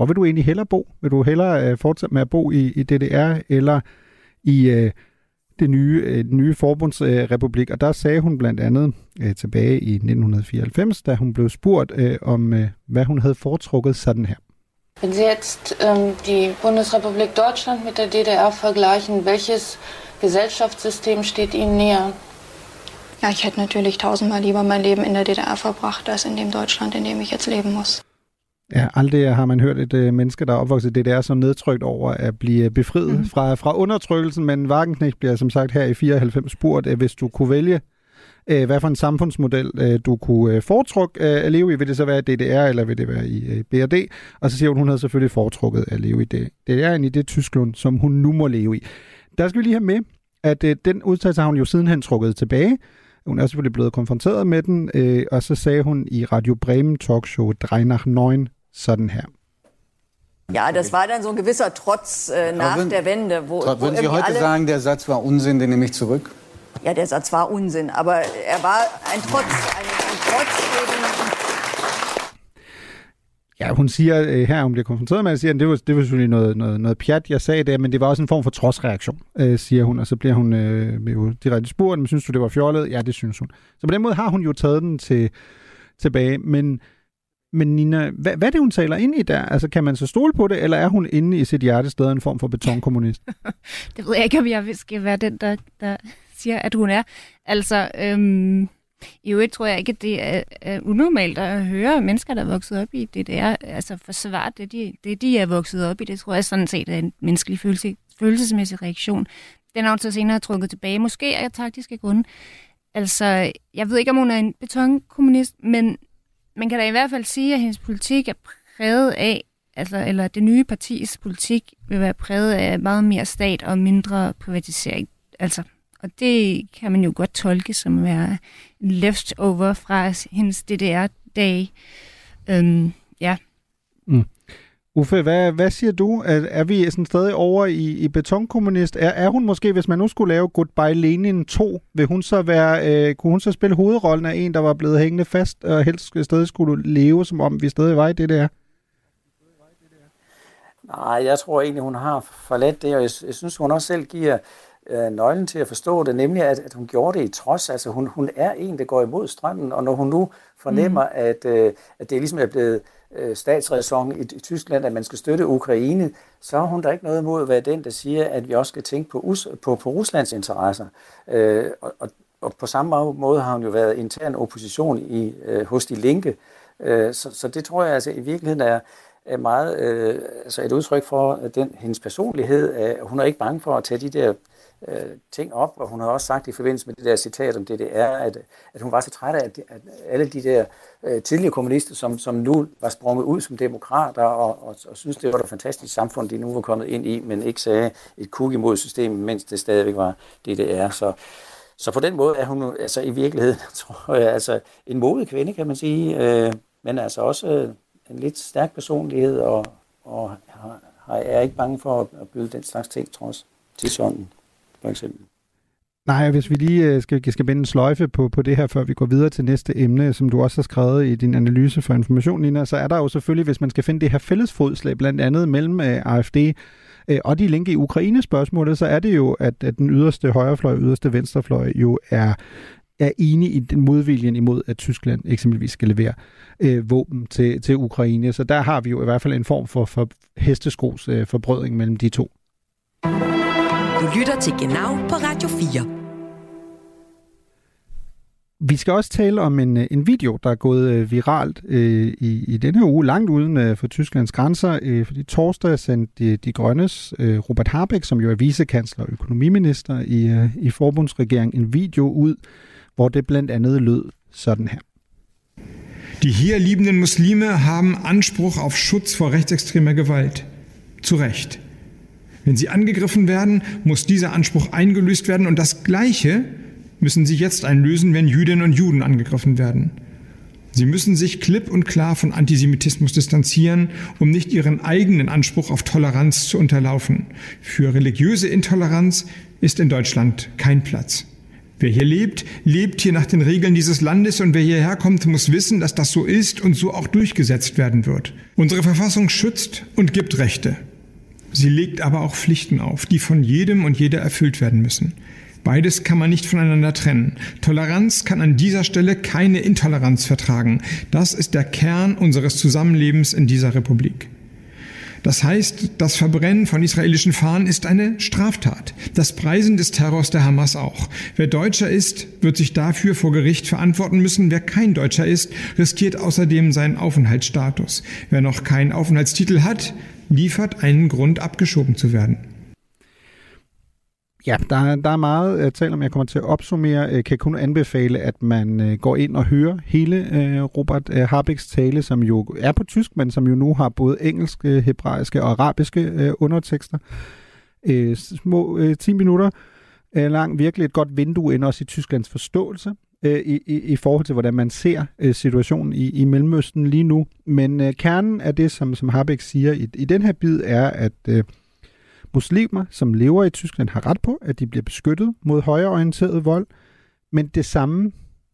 hvor vil du egentlig hellere bo? Vil du hellere øh, fortsætte med at bo i, i DDR eller i øh, det nye, øh, nye forbundsrepublik? Øh, og der sagde hun blandt andet øh, tilbage i 1994, da hun blev spurgt øh, om, øh, hvad hun havde foretrukket sådan her. Wenn Sie jetzt ähm, die Bundesrepublik Deutschland mit der DDR vergleichen, welches Gesellschaftssystem steht Ihnen näher? Ja, ich hätte natürlich tausendmal lieber mein Leben in der DDR verbracht, als in dem Deutschland, in dem ich jetzt leben muss. Ja, aldrig har man hørt et uh, menneske, der er opvokset det der så nedtrykt over at blive befriet mm. fra, fra undertrykkelsen, men Wagenknecht bliver som sagt her i 94 spurgt, at hvis du kunne vælge, uh, hvad for en samfundsmodel uh, du kunne uh, foretrukke uh, at leve i, vil det så være DDR, eller vil det være i uh, BRD? Og så siger hun, hun havde selvfølgelig foretrukket at leve i det. Det er i det Tyskland, som hun nu må leve i. Der skal vi lige have med, at uh, den udtalelse har hun jo sidenhen trukket tilbage, hun er selvfølgelig blevet konfronteret med den, øh, og så sagde hun i Radio Bremen talkshow 3 nach 9, sådan her. Ja, das war dann so ein gewisser Trotz äh, nach würden, der Wende. Wo, würden Sie heute alle... sagen, der Satz war Unsinn, den nehme ich zurück? Ja, der Satz war Unsinn, aber er war ein Trotz, ein, ein Trotz eben Ja, hun siger øh, her, hun bliver konfronteret med, at siger, at det var, det var selvfølgelig noget, noget, noget pjat, jeg sagde der, men det var også en form for trodsreaktion, øh, siger hun, og så bliver hun øh, jo direkte spurgt, men synes du, det var fjollet? Ja, det synes hun. Så på den måde har hun jo taget den til, tilbage, men men Nina, hvad, hvad er det, hun taler ind i der? Altså, kan man så stole på det, eller er hun inde i sit hjerte stadig en form for betonkommunist? det ved jeg ikke, om jeg skal være den, der, der siger, at hun er. Altså, øhm, I øvrigt tror jeg ikke, at det er, er unormalt at høre mennesker, der er vokset op i det der, altså forsvare det de, det, de er vokset op i. Det tror jeg sådan set er en menneskelig følelse, følelsesmæssig reaktion. Den er hun så senere trukket tilbage, måske af taktiske grunde. Altså, jeg ved ikke, om hun er en betonkommunist, men man kan da i hvert fald sige, at hendes politik er præget af, altså, eller det nye partis politik vil være præget af meget mere stat og mindre privatisering. Altså, og det kan man jo godt tolke som at være leftover fra hendes DDR-dage. Øhm, ja. Uffe, hvad, hvad siger du? Er, er vi sådan stadig over i, i betonkommunist? Er, er hun måske, hvis man nu skulle lave Goodbye Lenin 2, vil hun så være, øh, kunne hun så spille hovedrollen af en, der var blevet hængende fast og helst stadig skulle leve, som om vi stadig var i det der? Nej, jeg tror egentlig, hun har forladt det, og jeg, jeg synes, hun også selv giver øh, nøglen til at forstå det, nemlig at, at hun gjorde det i trods. Altså hun, hun er en, der går imod strømmen, og når hun nu fornemmer, mm. at, øh, at det ligesom er blevet øh, statsræson i, i Tyskland, at man skal støtte Ukraine, så har hun da ikke noget imod at være den, der siger, at vi også skal tænke på, US, på, på Ruslands interesser. Øh, og, og, og på samme måde har hun jo været intern opposition i, øh, hos de linke. Øh, så, så det tror jeg altså i virkeligheden er, er meget øh, altså et udtryk for den, hendes personlighed. At hun er ikke bange for at tage de der øh, ting op, og hun har også sagt i forbindelse med det der citat om DDR, at, at hun var så træt af, at, at alle de der øh, tidligere kommunister, som, som nu var sprunget ud som demokrater, og, og, og synes, det var et fantastisk samfund, de nu var kommet ind i, men ikke sagde et kug imod systemet, mens det stadigvæk var DDR. Så, så på den måde er hun altså i virkeligheden, tror jeg, altså en modig kvinde, kan man sige, øh, men altså også øh, en lidt stærk personlighed, og, og har, har, er ikke bange for at byde den slags ting, trods tidsånden for eksempel. Nej, hvis vi lige øh, skal, skal binde en sløjfe på, på det her, før vi går videre til næste emne, som du også har skrevet i din analyse for information, Nina, så er der jo selvfølgelig, hvis man skal finde det her fælles fodslag, blandt andet mellem øh, AFD øh, og de linke i Ukraine-spørgsmålet, så er det jo, at, at den yderste højrefløj og yderste venstrefløj jo er, er enige i den modviljen imod, at Tyskland eksempelvis skal levere øh, våben til, til Ukraine. Så der har vi jo i hvert fald en form for, for hesteskos øh, forbrødring mellem de to. Lytter til Genau på Radio 4. Vi skal også tale om en, en video, der er gået øh, viralt øh, i, i denne uge, langt uden øh, for Tysklands grænser. Øh, fordi torsdag sendte de, de Grønnes øh, Robert Habeck, som jo er vicekansler og økonomiminister i, øh, i forbundsregeringen, en video ud, hvor det blandt andet lød sådan her. Die hier liebenden Muslime haben Anspruch auf Schutz vor rechtsextremer Gewalt. Zu Recht. Wenn sie angegriffen werden, muss dieser Anspruch eingelöst werden und das Gleiche müssen sie jetzt einlösen, wenn Jüdinnen und Juden angegriffen werden. Sie müssen sich klipp und klar von Antisemitismus distanzieren, um nicht ihren eigenen Anspruch auf Toleranz zu unterlaufen. Für religiöse Intoleranz ist in Deutschland kein Platz. Wer hier lebt, lebt hier nach den Regeln dieses Landes und wer hierher kommt, muss wissen, dass das so ist und so auch durchgesetzt werden wird. Unsere Verfassung schützt und gibt Rechte. Sie legt aber auch Pflichten auf, die von jedem und jeder erfüllt werden müssen. Beides kann man nicht voneinander trennen. Toleranz kann an dieser Stelle keine Intoleranz vertragen. Das ist der Kern unseres Zusammenlebens in dieser Republik. Das heißt, das Verbrennen von israelischen Fahnen ist eine Straftat. Das Preisen des Terrors der Hamas auch. Wer Deutscher ist, wird sich dafür vor Gericht verantworten müssen. Wer kein Deutscher ist, riskiert außerdem seinen Aufenthaltsstatus. Wer noch keinen Aufenthaltstitel hat, liefert einen Grund, abgeschoben zu werden. Ja, der, der er meget at tale om. Jeg kommer til at opsummere. Jeg kan kun anbefale, at man øh, går ind og hører hele Robert øh, Habecks tale, som jo er på tysk, men som jo nu har både engelske, hebraiske og arabiske undertekster. Små 10 minutter lang. Virkelig et godt vindue ind også i Tysklands forståelse Øh, i, i, i forhold til, hvordan man ser øh, situationen i, i Mellemøsten lige nu. Men øh, kernen af det, som, som Habeck siger i, i den her bid, er, at Muslimer, som lever i Tyskland, har ret på, at de bliver beskyttet mod højreorienteret vold, men det samme,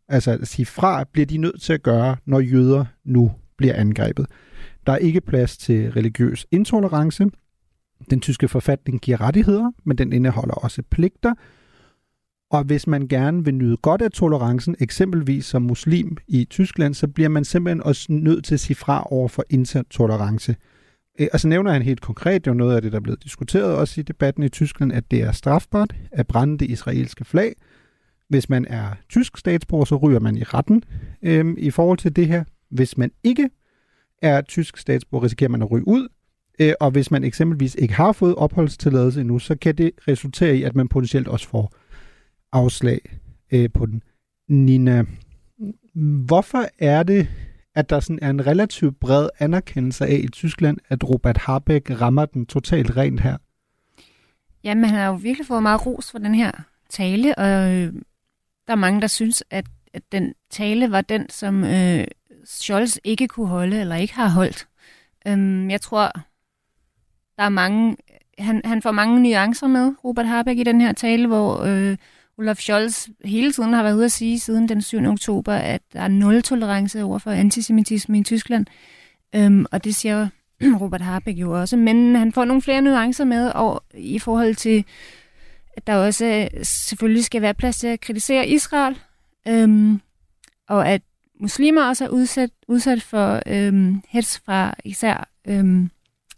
altså at sige fra, bliver de nødt til at gøre, når jøder nu bliver angrebet. Der er ikke plads til religiøs intolerance. Den tyske forfatning giver rettigheder, men den indeholder også pligter. Og hvis man gerne vil nyde godt af tolerancen, eksempelvis som muslim i Tyskland, så bliver man simpelthen også nødt til at sige fra over for intolerance. Øh, og så nævner han helt konkret, det er jo noget af det, der er blevet diskuteret også i debatten i Tyskland, at det er strafbart at brænde det israelske flag, Hvis man er tysk statsborger, så ryger man i retten øhm, i forhold til det her. Hvis man ikke er tysk statsborger, risikerer man at ryge ud. Øh, og hvis man eksempelvis ikke har fået opholdstilladelse endnu, så kan det resultere i, at man potentielt også får afslag øh, på den. Nina, hvorfor er det, at der sådan er en relativt bred anerkendelse af i Tyskland, at Robert Habeck rammer den totalt rent her? Jamen, han har jo virkelig fået meget ros for den her tale, og øh, der er mange, der synes, at, at den tale var den, som øh, Scholz ikke kunne holde, eller ikke har holdt. Øhm, jeg tror, der er mange, han, han får mange nuancer med, Robert Habeck, i den her tale, hvor øh, Olaf Scholz hele tiden har været ude at sige, siden den 7. oktober, at der er nul tolerance over for antisemitisme i Tyskland. Øhm, og det siger Robert Habeck jo også. Men han får nogle flere nuancer med og, i forhold til, at der også øh, selvfølgelig skal være plads til at kritisere Israel. Øhm, og at muslimer også er udsat, udsat for øhm, hets fra især øhm,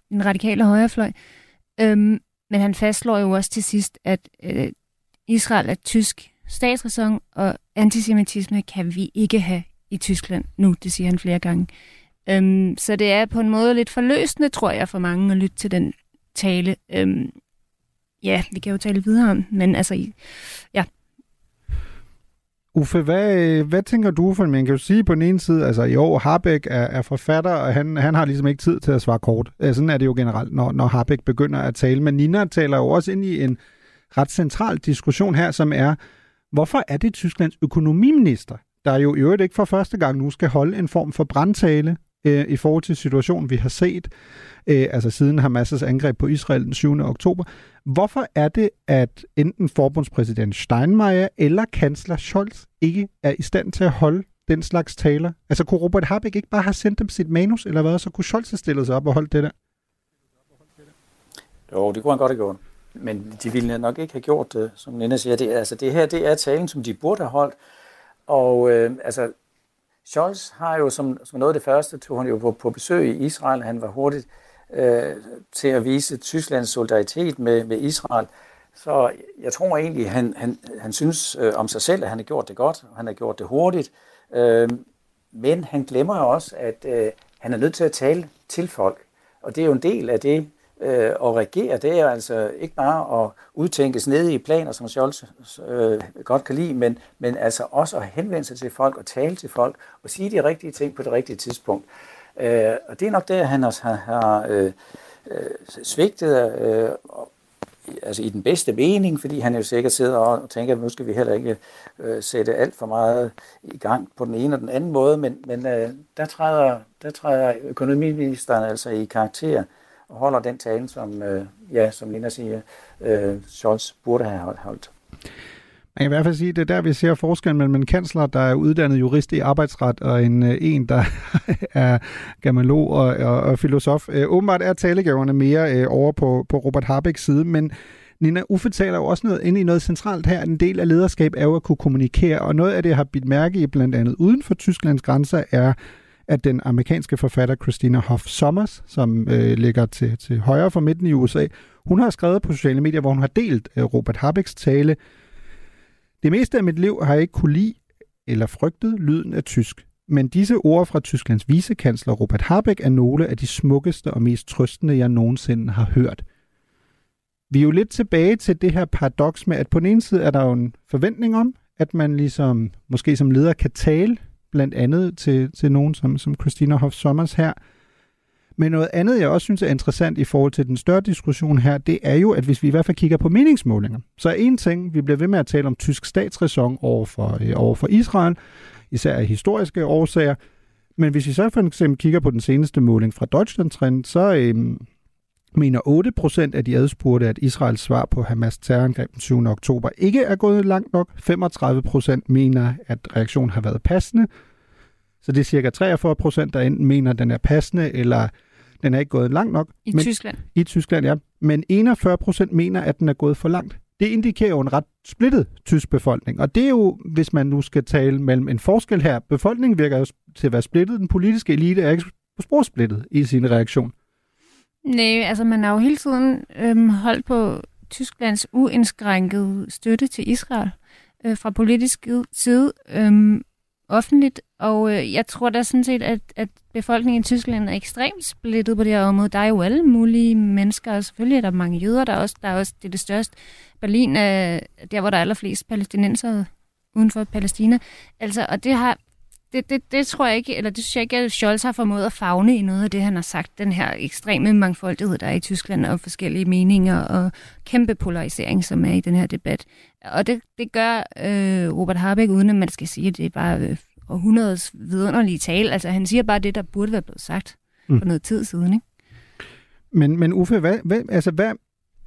den radikale højrefløj. Øhm, men han fastslår jo også til sidst, at øh, Israel er tysk statsræson, og antisemitisme kan vi ikke have i Tyskland nu, det siger han flere gange. Øhm, så det er på en måde lidt forløsende, tror jeg, for mange at lytte til den tale. Øhm, ja, vi kan jo tale videre om, men altså, ja, Uffe, hvad, hvad tænker du? For man kan jo sige på den ene side, altså i Harbeck er, er forfatter, og han, han har ligesom ikke tid til at svare kort. Øh, sådan er det jo generelt, når, når Harbeck begynder at tale. Men Nina taler jo også ind i en ret central diskussion her, som er, hvorfor er det Tysklands økonomiminister, der jo i øvrigt ikke for første gang nu skal holde en form for brandtale øh, i forhold til situationen, vi har set, øh, altså siden Hamas' angreb på Israel den 7. oktober. Hvorfor er det, at enten forbundspræsident Steinmeier eller kansler Scholz ikke er i stand til at holde den slags taler? Altså kunne Robert Habeck ikke bare have sendt dem sit manus, eller hvad? Så kunne Scholz have stillet sig op og holdt det der? Jo, det kunne han godt have gjort. Men de ville nok ikke have gjort det, som Nina siger. Det, altså, det her det er talen, som de burde have holdt. Og øh, altså, Scholz har jo som, som noget af det første, tog han jo på, på besøg i Israel. Han var hurtigt øh, til at vise Tysklands solidaritet med, med Israel. Så jeg tror egentlig, han, han, han synes øh, om sig selv, at han har gjort det godt, og han har gjort det hurtigt. Øh, men han glemmer jo også, at øh, han er nødt til at tale til folk. Og det er jo en del af det, øh, at regere, det er altså ikke bare at udtænke i planer, som Scholz øh, godt kan lide, men, men altså også at henvende sig til folk og tale til folk og sige de rigtige ting på det rigtige tidspunkt. Øh, og det er nok der, han også har, har øh, øh, svigtet, øh, altså i den bedste mening, fordi han jo sikkert sidder og tænker, at nu skal vi heller ikke øh, sætte alt for meget i gang på den ene og den anden måde, men, men øh, der, træder, der træder økonomiministeren altså i karakter holder den tale, som, øh, ja, som Lina siger, øh, Scholz burde have holdt. Man kan i hvert fald sige, at det er der, vi ser forskellen mellem en kansler, der er uddannet jurist i arbejdsret, og en, øh, en der er gamalog og, og, og filosof. Øh, åbenbart er talegaverne mere øh, over på, på Robert Habecks side, men Nina Uffe taler jo også noget ind i noget centralt her. En del af lederskab er jo at kunne kommunikere, og noget af det, jeg har bidt mærke i blandt andet uden for Tysklands grænser, er at den amerikanske forfatter Christina Hoff Sommers, som øh, ligger til, til højre for midten i USA, hun har skrevet på sociale medier, hvor hun har delt øh, Robert Habecks tale. Det meste af mit liv har jeg ikke kunne lide eller frygtet lyden af tysk. Men disse ord fra Tysklands vicekansler Robert Habeck er nogle af de smukkeste og mest trøstende, jeg nogensinde har hørt. Vi er jo lidt tilbage til det her paradoks med, at på den ene side er der jo en forventning om, at man ligesom, måske som leder kan tale blandt andet til, til nogen som, som Christina Hoff Sommers her. Men noget andet, jeg også synes er interessant i forhold til den større diskussion her, det er jo, at hvis vi i hvert fald kigger på meningsmålinger, så er en ting, vi bliver ved med at tale om tysk statsræson over for, øh, over for Israel, især af historiske årsager. Men hvis vi så for eksempel kigger på den seneste måling fra Deutschland Trend, så øh, mener 8 procent af de adspurgte, at Israels svar på Hamas terrorangreb den 7. oktober ikke er gået langt nok. 35 procent mener, at reaktionen har været passende. Så det er cirka 43 procent, der enten mener, at den er passende, eller den er ikke gået langt nok. I Men, Tyskland? I Tyskland, ja. Men 41 procent mener, at den er gået for langt. Det indikerer jo en ret splittet tysk befolkning. Og det er jo, hvis man nu skal tale mellem en forskel her. Befolkningen virker jo til at være splittet. Den politiske elite er ikke splittet i sin reaktion. Nej, altså man har jo hele tiden øhm, holdt på Tysklands uindskrænkede støtte til Israel. øh, fra politisk side øh, offentligt, og øh, jeg tror da sådan set, at, at befolkningen i Tyskland er ekstremt splittet på det her område. Der er jo alle mulige mennesker, og selvfølgelig er der mange jøder, der er også, der er også det, er det største. Berlin er der, hvor der er allerflest palæstinenser uden for Palæstina. Altså, og det har, det, det, det tror jeg ikke, eller det synes jeg ikke, at Scholz har formået at fagne i noget af det, han har sagt. Den her ekstreme mangfoldighed, der er i Tyskland, og forskellige meninger, og kæmpe polarisering, som er i den her debat. Og det, det gør øh, Robert Habeck, uden at man skal sige, at det er bare øh, århundredets vidunderlige tale. Altså, han siger bare det, der burde være blevet sagt mm. for noget tid siden, ikke? Men, men Uffe, hvad, hvad, altså, hvad,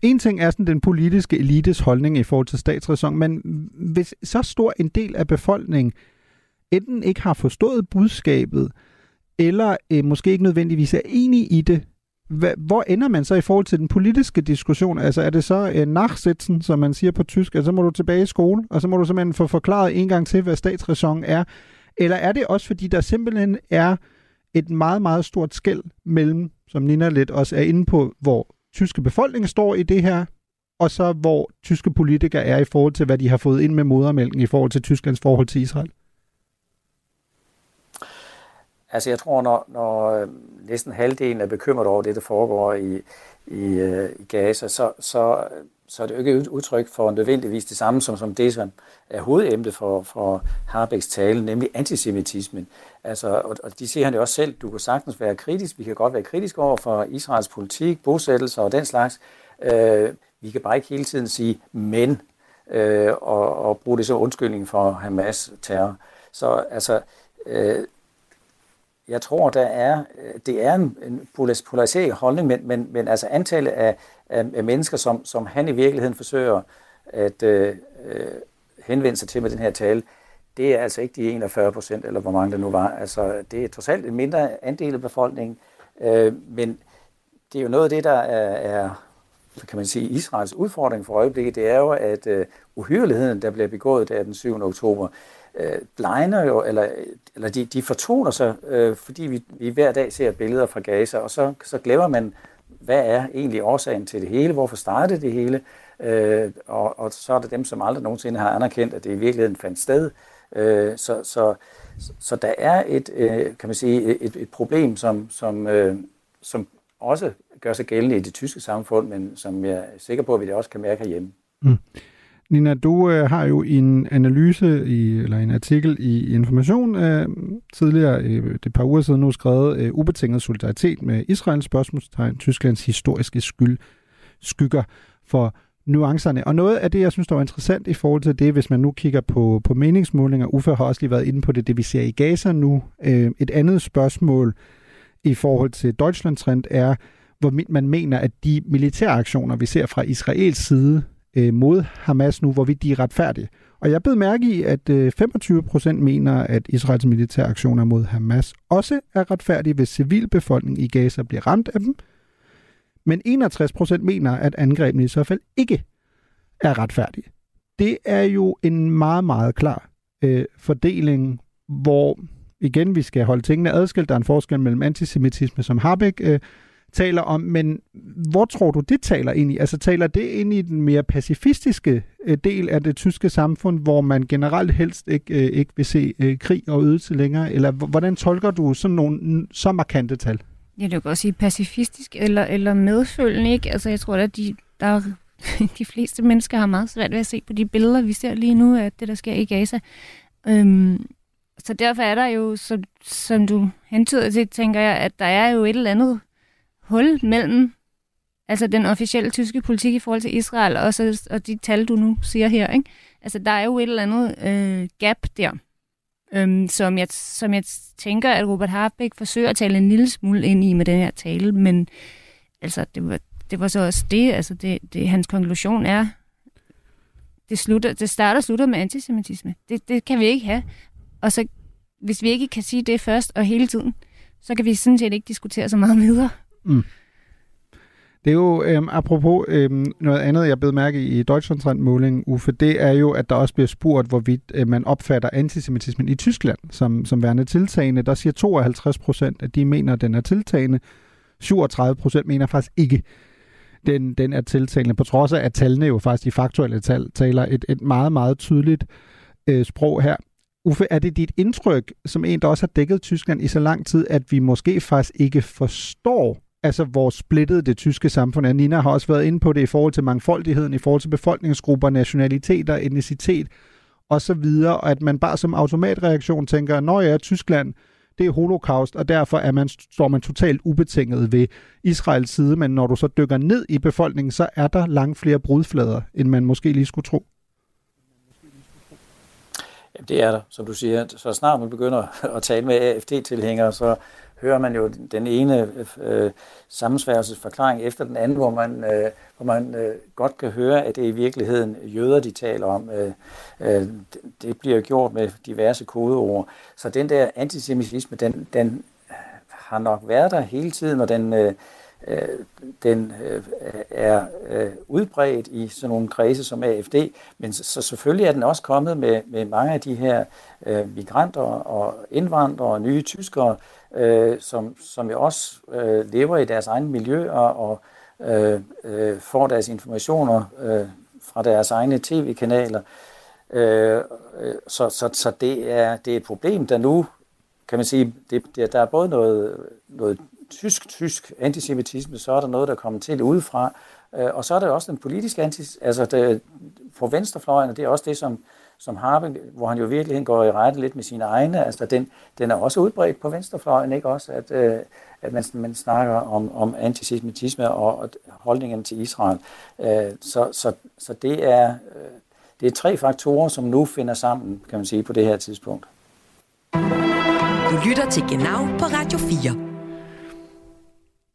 en ting er sådan den politiske elites holdning i forhold til statsræson, men hvis så stor en del af befolkningen enten ikke har forstået budskabet, eller øh, måske ikke nødvendigvis er enig i det, Hva, hvor ender man så i forhold til den politiske diskussion? Altså er det så øh, nachsitzen, som man siger på tysk, altså så må du tilbage i skole, og så må du simpelthen få forklaret en gang til, hvad statsræson er? Eller er det også, fordi der simpelthen er et meget, meget stort skæld mellem, som Nina lidt også er inde på, hvor tyske befolkning står i det her, og så hvor tyske politikere er i forhold til, hvad de har fået ind med modermælken i forhold til Tysklands forhold til Israel? Altså jeg tror, når, når øh, næsten halvdelen er bekymret over det, der foregår i, i, øh, i Gaza, så, så, så er det jo ikke et udtryk for nødvendigvis det samme, som, som det, som er hovedemnet for, for Harbecks tale, nemlig antisemitismen. Altså, og, og de siger han jo også selv, du kan sagtens være kritisk, vi kan godt være kritiske over for Israels politik, bosættelser og den slags. Øh, vi kan bare ikke hele tiden sige men, øh, og, og bruge det som undskyldning for Hamas terror. Så altså, øh, jeg tror, der er, øh, det er en, en polariseret holdning, men, men, men altså antallet af, af, af mennesker, som, som han i virkeligheden forsøger at øh, øh henvende sig til med den her tale, det er altså ikke de 41 procent, eller hvor mange der nu var. Altså, det er trods alt en mindre andel af befolkningen, øh, men det er jo noget af det, der er, er kan man sige, Israels udfordring for øjeblikket, det er jo, at øh, uhyreligheden, der bliver begået der den 7. oktober, øh, Øh, blegner jo, eller, eller de, de fortoner sig, øh, fordi vi, vi hver dag ser billeder fra Gaza, og så, så glemmer man, hvad er egentlig årsagen til det hele, hvorfor startede det hele, øh, og, og så er der dem, som aldrig nogensinde har anerkendt, at det i virkeligheden fandt sted. Øh, så, så, så der er et, øh, kan man sige, et, et problem, som, som, øh, som også gør sig gældende i det tyske samfund, men som jeg er sikker på, at vi det også kan mærke herhjemme. Mm. Nina, du øh, har jo en analyse, i, eller en artikel i Information øh, tidligere, øh, det par uger siden nu, skrevet øh, ubetinget solidaritet med Israels spørgsmålstegn, Tysklands historiske skyld, skygger for nuancerne. Og noget af det, jeg synes, der var interessant i forhold til det, hvis man nu kigger på, på meningsmålinger, Uffe har også lige været inde på det, det vi ser i Gaza nu. Øh, et andet spørgsmål i forhold til Deutschland-trend er, hvor man mener, at de militære aktioner, vi ser fra Israels side, øh, mod Hamas nu, hvorvidt de er retfærdige. Og jeg blev mærke i, at øh, 25 procent mener, at Israels militære aktioner mod Hamas også er retfærdige, hvis civilbefolkningen i Gaza bliver ramt af dem. Men 61 procent mener, at angrebene i så fald ikke er retfærdige. Det er jo en meget, meget klar øh, fordeling, hvor igen, vi skal holde tingene adskilt. Der er en forskel mellem antisemitisme, som Habeck øh, taler om, men hvor tror du, det taler ind i? Altså taler det ind i den mere pacifistiske øh, del af det tyske samfund, hvor man generelt helst ikke, øh, ikke vil se øh, krig og ødelse længere? Eller hvordan tolker du sådan nogle så markante tal? Ja, det kan også sige pacifistisk eller, eller medfølgende, ikke? Altså jeg tror, at de, der er, de fleste mennesker har meget svært ved at se på de billeder, vi ser lige nu af det, der sker i Gaza. Øhm, så derfor er der jo, som, som du hentyder til, tænker jeg, at der er jo et eller andet hul mellem altså den officielle tyske politik i forhold til Israel, og, så, og de tal, du nu siger her. Ikke? Altså, der er jo et eller andet øh, gap der, øhm, som, jeg, som jeg tænker, at Robert Harbeck forsøger at tale en lille smule ind i med den her tale, men altså, det var, det var så også det, altså det, det, hans konklusion er, det, slutter, det starter og slutter med antisemitisme. Det, det kan vi ikke have. Og så, hvis vi ikke kan sige det først og hele tiden, så kan vi sådan set ikke diskutere så meget videre. Mm. Det er jo, øhm, apropos øhm, noget andet, jeg blev mærke i Deutschlandtrend-målingen, Uffe, det er jo, at der også bliver spurgt, hvorvidt øh, man opfatter antisemitismen i Tyskland som, som værende tiltagende. Der siger 52 procent, at de mener, at den er tiltagende. 37 procent mener faktisk ikke, den, den er tiltagende, på trods af, at tallene jo faktisk de faktuelle tal taler et, et meget, meget tydeligt øh, sprog her. Uffe, er det dit indtryk, som en, der også har dækket Tyskland i så lang tid, at vi måske faktisk ikke forstår, altså hvor splittet det tyske samfund er? Nina har også været inde på det i forhold til mangfoldigheden, i forhold til befolkningsgrupper, nationaliteter, etnicitet osv., og at man bare som automatreaktion tænker, når jeg er Tyskland, det er holocaust, og derfor er man, står man totalt ubetinget ved Israels side, men når du så dykker ned i befolkningen, så er der langt flere brudflader, end man måske lige skulle tro. Jamen, det er der, som du siger. Så snart man begynder at tale med AFD-tilhængere, så hører man jo den ene øh, sammensværgelsesforklaring efter den anden, hvor man, øh, hvor man øh, godt kan høre, at det er i virkeligheden jøder, de taler om. Øh, øh, det bliver gjort med diverse kodeord. Så den der antisemitisme, den, den har nok været der hele tiden, og den, øh, øh den øh, er øh, udbredt i sådan nogle kredse som AFD, men så, så selvfølgelig er den også kommet med, med mange af de her øh, migranter og indvandrere og nye tyskere, øh, som, som jo også øh, lever i deres egen miljø og, og øh, øh, får deres informationer øh, fra deres egne tv-kanaler. Øh, øh, så så, så det, er, det er et problem, der nu, kan man sige, det, det, der er både noget, noget tysk-tysk antisemitisme, så er der noget, der kommer til udefra, øh, og så er der også den politiske antisemitisme, altså det, på venstrefløjen, og det er også det, som, som Harpe, hvor han jo virkelig går i rette lidt med sine egne, altså den, den er også udbredt på venstrefløjen, ikke også, at, øh, at man, man snakker om, om antisemitisme og, og holdningen til Israel. Øh, så, så, så det er, øh, det er tre faktorer, som nu finder sammen, kan man sige, på det her tidspunkt. Du lytter til Genau på Radio 4.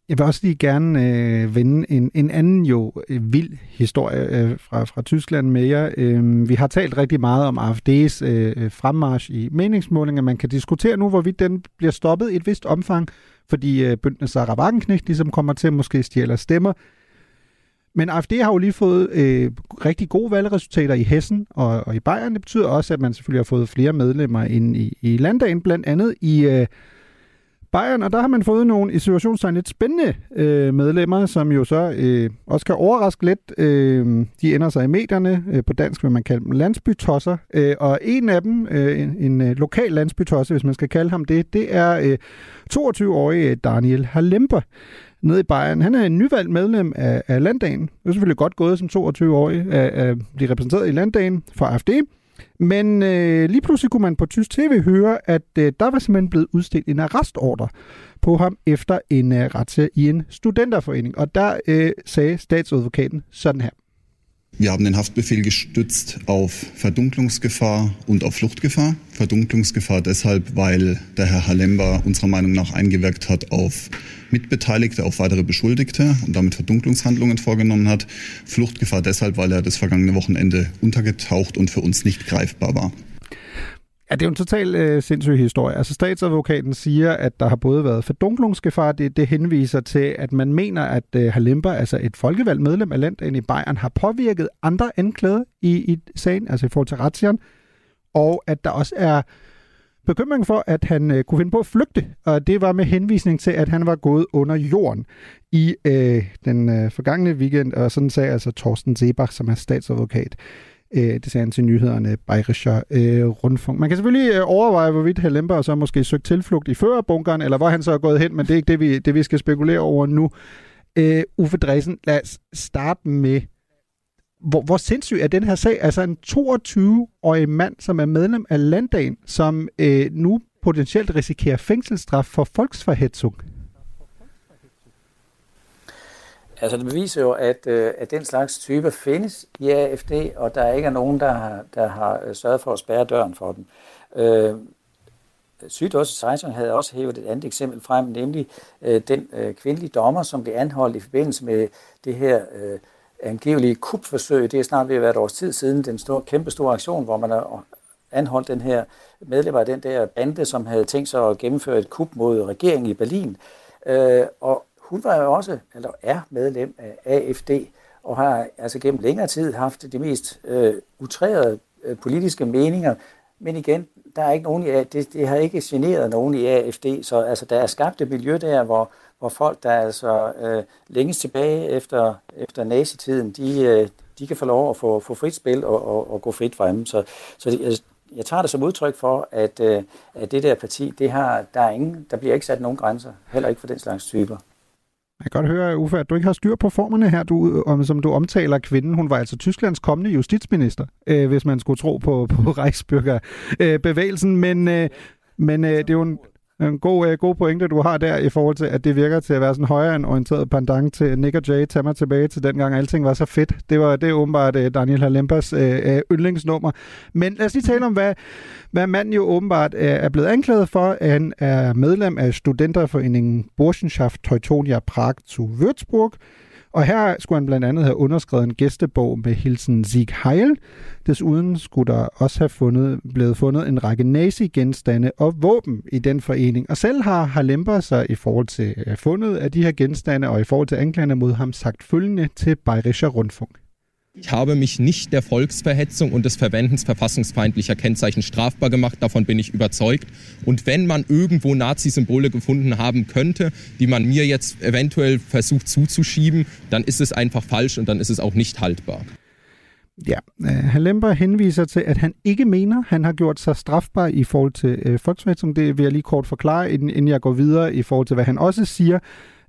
Jeg vil også lige gerne øh, vende en, en anden jo øh, vild historie øh, fra, fra Tyskland med jer. Øh, vi har talt rigtig meget om AFD's øh, øh fremmarsch i meningsmålinger. Man kan diskutere nu, hvorvidt den bliver stoppet i et vist omfang, fordi øh, bøndene Sarah Wagenknecht ligesom kommer til at måske stjæle stemmer. Men AFD har jo lige fået øh, rigtig gode valgresultater i Hessen og, og i Bayern. Det betyder også, at man selvfølgelig har fået flere medlemmer ind i, i landdagen, blandt andet i... Øh, Bayern, og der har man fået nogle i situationstegn lidt spændende øh, medlemmer, som jo så øh, også kan overraske lidt. Øh, de ender sig i medierne, øh, på dansk vil man kalde dem landsbytosser, øh, og en af dem, øh, en, en øh, lokal landsbytosse, hvis man skal kalde ham det, det er øh, 22-årige øh, Daniel Halemper nede i Bayern. Han er en nyvalgt medlem af, af landdagen. Det er selvfølgelig godt gået som 22-årig at, at blive repræsenteret i landdagen for AFD. Men øh, lige pludselig kunne man på tysk tv høre, at øh, der var simpelthen blevet udstedt en arrestordre på ham efter en øh, retssag i en studenterforening. Og der øh, sagde statsadvokaten sådan her. Wir haben den Haftbefehl gestützt auf Verdunklungsgefahr und auf Fluchtgefahr. Verdunklungsgefahr deshalb, weil der Herr Halemba unserer Meinung nach eingewirkt hat auf Mitbeteiligte, auf weitere Beschuldigte und damit Verdunklungshandlungen vorgenommen hat. Fluchtgefahr deshalb, weil er das vergangene Wochenende untergetaucht und für uns nicht greifbar war. Ja, det er jo en total øh, sindssyg historie. Altså statsadvokaten siger, at der har både været fordunklungsgefar, det, det henviser til, at man mener, at øh, Halimba, altså et folkevalgt medlem af landet i Bayern, har påvirket andre anklagede i, i sagen, altså i forhold til retsjern, og at der også er bekymring for, at han øh, kunne finde på at flygte, og det var med henvisning til, at han var gået under jorden i øh, den øh, forgangne weekend, og sådan sagde altså Thorsten Sebach, som er statsadvokat. Øh, det sagde han til nyhederne Bayerischer øh, Rundfunk. Man kan selvfølgelig øh, overveje, hvorvidt Hellember så måske søgt tilflugt i førerbunkeren, eller hvor han så er gået hen, men det er ikke det, vi, det, vi skal spekulere over nu. Øh, Uffe Dresen, lad os starte med, hvor, hvor sindssyg er den her sag? Altså en 22-årig mand, som er medlem af landdagen, som øh, nu potentielt risikerer fængselsstraf for volksverhetzung. Altså det beviser jo, at, øh, at den slags typer findes i AFD, og der ikke er nogen, der har, der har øh, sørget for at spærre døren for dem. Øh, Sydøst havde også hævet et andet eksempel frem, nemlig øh, den øh, kvindelige dommer, som blev anholdt i forbindelse med det her øh, angivelige kupforsøg. Det er snart ved at være et års tid siden, den store, kæmpe store aktion, hvor man har øh, anholdt den her medlem af den der bande, som havde tænkt sig at gennemføre et kup mod regeringen i Berlin. Øh, og hun var jo også, eller er medlem af AFD, og har altså gennem længere tid haft de mest øh, utrærede øh, politiske meninger, men igen, der er ikke nogen i, det, det har ikke generet nogen i AFD, så altså, der er skabt et miljø der, hvor, hvor folk, der altså øh, længes tilbage efter, efter nazitiden, de, øh, de kan få lov at få, få frit spil og, og, og gå frit frem. Så, så jeg, jeg tager det som udtryk for, at, øh, at det der parti, det har, der, er ingen, der bliver ikke sat nogen grænser, heller ikke for den slags typer. Jeg kan godt høre, Uffe, at du ikke har styr på formerne her, du, om, som du omtaler kvinden. Hun var altså Tysklands kommende justitsminister, øh, hvis man skulle tro på, på Reichsbürger-bevægelsen. Øh, men øh, men øh, det er jo en, en god, øh, god pointe, du har der i forhold til, at det virker til at være sådan højere orienteret pendant til Nick og Jay. Tag mig tilbage til dengang, alting var så fedt. Det var det er åbenbart øh, Daniel Halempas øh, øh, yndlingsnummer. Men lad os lige tale om, hvad, hvad manden jo åbenbart øh, er blevet anklaget for. Han er medlem af studenterforeningen Burschenschaft Teutonia Prag zu Würzburg. Og her skulle han blandt andet have underskrevet en gæstebog med hilsen Sieg Heil. Desuden skulle der også have fundet, blevet fundet en række nazi-genstande og våben i den forening. Og selv har Halemper sig i forhold til øh, fundet af de her genstande og i forhold til anklagerne mod ham sagt følgende til Bayerischer Rundfunk. Ich habe mich nicht der Volksverhetzung und des Verwendens verfassungsfeindlicher Kennzeichen strafbar gemacht. Davon bin ich überzeugt. Und wenn man irgendwo Nazi-Symbole gefunden haben könnte, die man mir jetzt eventuell versucht zuzuschieben, dann ist es einfach falsch und dann ist es auch nicht haltbar. Ja, øh, Halember henviser til, at han ikke mener, han har gjort sig strafbar i forhold til øh, folksforhetzung. Det vil jeg lige kort forklare, inden jeg går videre i forhold til, hvad han også siger.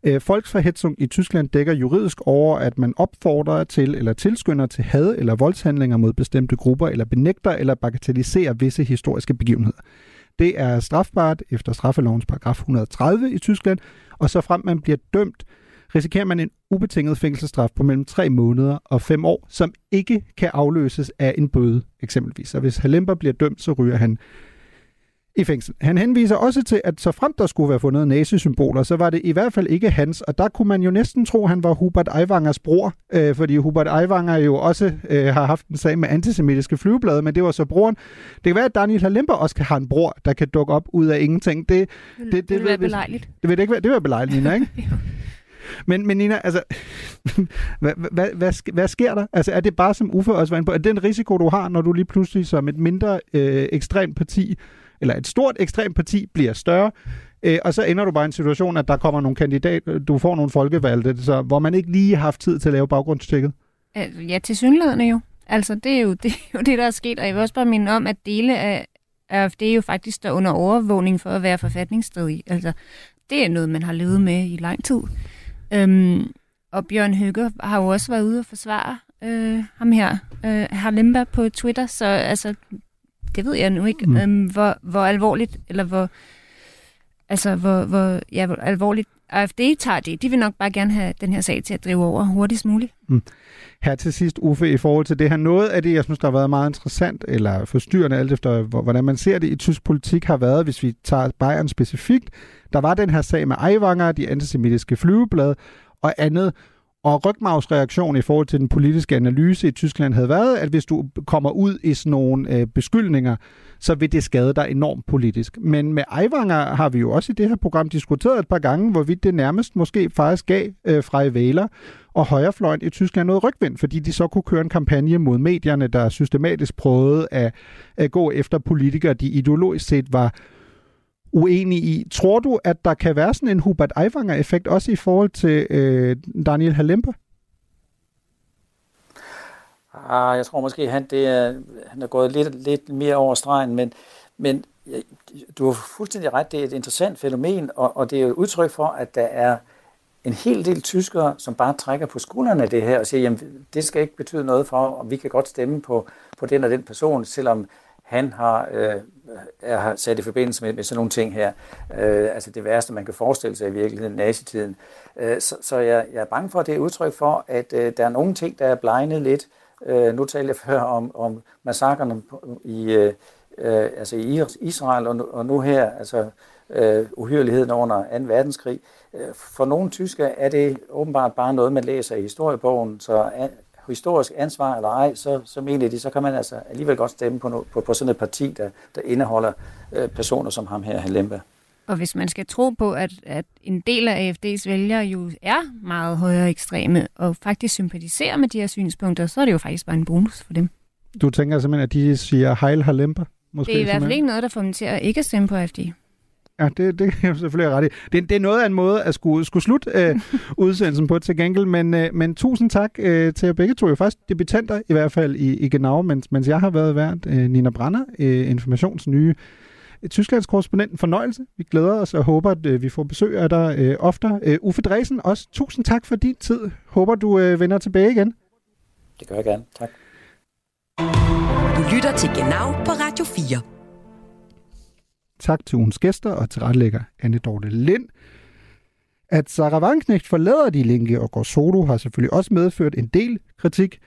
Øh, Volksverhetzung i Tyskland dækker juridisk over, at man opfordrer til eller tilskynder til had eller voldshandlinger mod bestemte grupper, eller benægter eller bagatelliserer visse historiske begivenheder. Det er strafbart efter straffelovens paragraf 130 i Tyskland, og så frem man bliver dømt, risikerer man en ubetinget fængselsstraf på mellem 3 måneder og 5 år, som ikke kan afløses af en bøde eksempelvis. Så hvis Halemper bliver dømt, så ryger han i fængsel. Han henviser også til, at så frem der skulle være fundet nazisymboler, så var det i hvert fald ikke hans, og der kunne man jo næsten tro, at han var Hubert Aiwangers bror, øh, fordi Hubert Aiwanger jo også øh, har haft en sag med antisemitiske flyveblade, men det var så broren. Det kan være, at Daniel Halimper også kan have en bror, der kan dukke op ud af ingenting. Det, det, det, det vil være belejligt. Det vil det ikke være, det vil belejligt, Nina, ikke? Men, men Nina, altså, hvad, hvad, hvad, hvad sker der? Altså, er det bare, som Uffe også var inde på, er det den risiko, du har, når du lige pludselig som et mindre øh, ekstremt parti eller et stort ekstremt parti bliver større, øh, og så ender du bare i en situation, at der kommer nogle kandidater, du får nogle folkevalgte, så, hvor man ikke lige har haft tid til at lave baggrundstjekket. Øh, ja, til synlædende jo. Altså, det er jo, det er jo det, der er sket, og jeg vil også bare minde om, at dele af AFD jo faktisk står under overvågning for at være forfatningsstridig. Altså, det er noget, man har levet med i lang tid. Øhm, og Bjørn Høgger har jo også været ude og forsvare øh, ham her, øh, Harlemba på Twitter, så altså, det ved jeg nu ikke, mm. øhm, hvor, hvor alvorligt, eller hvor, altså, hvor, hvor, ja, hvor alvorligt AFD tager det. De vil nok bare gerne have den her sag til at drive over hurtigst muligt. Mm. Her til sidst, Uffe, i forhold til det her, noget af det, jeg synes, der har været meget interessant, eller forstyrrende alt efter, hvordan man ser det i tysk politik, har været, hvis vi tager Bayern specifikt, der var den her sag med Eivanger, de antisemitiske flyveblad og andet, og rygmavsreaktion i forhold til den politiske analyse i Tyskland havde været, at hvis du kommer ud i sådan nogle øh, beskyldninger, så vil det skade dig enormt politisk. Men med Eivanger har vi jo også i det her program diskuteret et par gange, hvorvidt det nærmest måske faktisk gav øh, Freie Wähler og højrefløjen i Tyskland noget rygvind, fordi de så kunne køre en kampagne mod medierne, der systematisk prøvede at, at gå efter politikere, de ideologisk set var uenig i. Tror du, at der kan være sådan en Hubert Eifanger-effekt også i forhold til øh, Daniel Halempe? Ah, jeg tror måske, han, det er, han er gået lidt, lidt mere over stregen, men, men du har fuldstændig ret, det er et interessant fænomen, og, og det er jo et udtryk for, at der er en hel del tyskere, som bare trækker på skuldrene af det her og siger, jamen det skal ikke betyde noget for, og vi kan godt stemme på, på den og den person, selvom han har, øh, er sat i forbindelse med, med sådan nogle ting her. Øh, altså det værste, man kan forestille sig i virkeligheden, nazitiden. Øh, så så jeg, jeg er bange for, at det er udtryk for, at øh, der er nogle ting, der er blegnet lidt. Øh, nu talte jeg før om, om massakrene i, øh, altså i Israel, og nu, og nu her, altså øh, uhyreligheden under 2. verdenskrig. Øh, for nogle tyskere er det åbenbart bare noget, man læser i historiebogen, så historisk ansvar eller ej, så, så mener de, så kan man altså alligevel godt stemme på, no, på, på sådan et parti, der, der indeholder øh, personer som ham her, Halemba. Og hvis man skal tro på, at, at en del af AFD's vælgere jo er meget højere ekstreme og faktisk sympatiserer med de her synspunkter, så er det jo faktisk bare en bonus for dem. Du tænker simpelthen, at de siger Heil Halemba? Måske, det er i hvert fald ikke noget, der får dem til at ikke stemme på AFD. Ja, det, det kan jeg selvfølgelig ret i. Det, det er noget af en måde at skulle, skulle slutte øh, udsendelsen på til gengæld, men, øh, men tusind tak øh, til jer begge to. Jo faktisk debutanter i hvert fald i, i Genau, mens, mens jeg har været vært. Øh, Nina Brander, øh, Informations nye øh, Tysklands korrespondent. En fornøjelse. Vi glæder os og håber, at øh, vi får besøg af dig øh, oftere. Øh, Uffe Dresen, også tusind tak for din tid. Håber, du øh, vender tilbage igen. Det gør jeg gerne. Tak. Du lytter til Genau på Radio 4. Tak til ugens gæster og til retlægger Anne Dorte Lind. At Sarah Vanknecht forlader De Linke og går solo har selvfølgelig også medført en del kritik.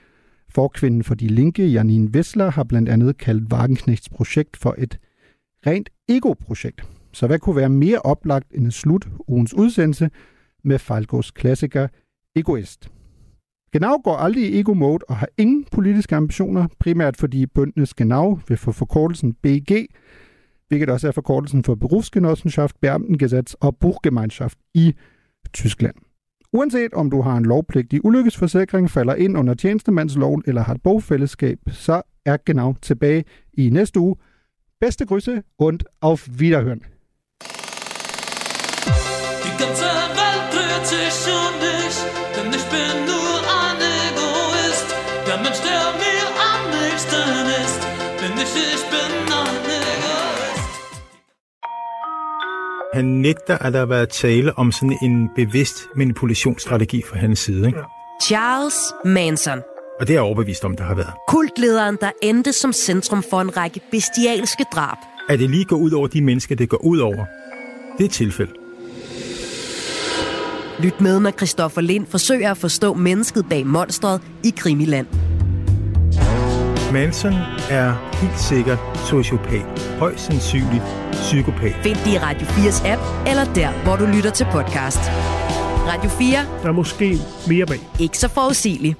Forkvinden for De Linke, Janine Wessler, har blandt andet kaldt Wagenknechts projekt for et rent ego-projekt. Så hvad kunne være mere oplagt end at slutte ugens udsendelse med Falkos klassiker Egoist? Genau går aldrig i ego-mode og har ingen politiske ambitioner, primært fordi bøndenes Genau vil få forkortelsen BG, hvilket også er forkortelsen for Berufsgenossenschaft, Beamtengesetz og Buchgemeinschaft i Tyskland. Uanset om du har en lovpligtig ulykkesforsikring, falder ind under tjenestemandsloven eller har et bogfællesskab, så er Genau tilbage i næste uge. Bedste grüße und auf Wiederhören. Han nægter, at der har været tale om sådan en bevidst manipulationsstrategi fra hans side. Ikke? Charles Manson. Og det er jeg overbevist om, der har været. Kultlederen, der endte som centrum for en række bestialske drab. At det lige går ud over de mennesker, det går ud over, det er et tilfælde. Lyt med, når Christoffer Lind forsøger at forstå mennesket bag monstret i Krimiland. Manson er helt sikkert sociopat. Højst sandsynligt psykopat. Find det i Radio 4's app, eller der, hvor du lytter til podcast. Radio 4. Der er måske mere bag. Ikke så forudsigeligt.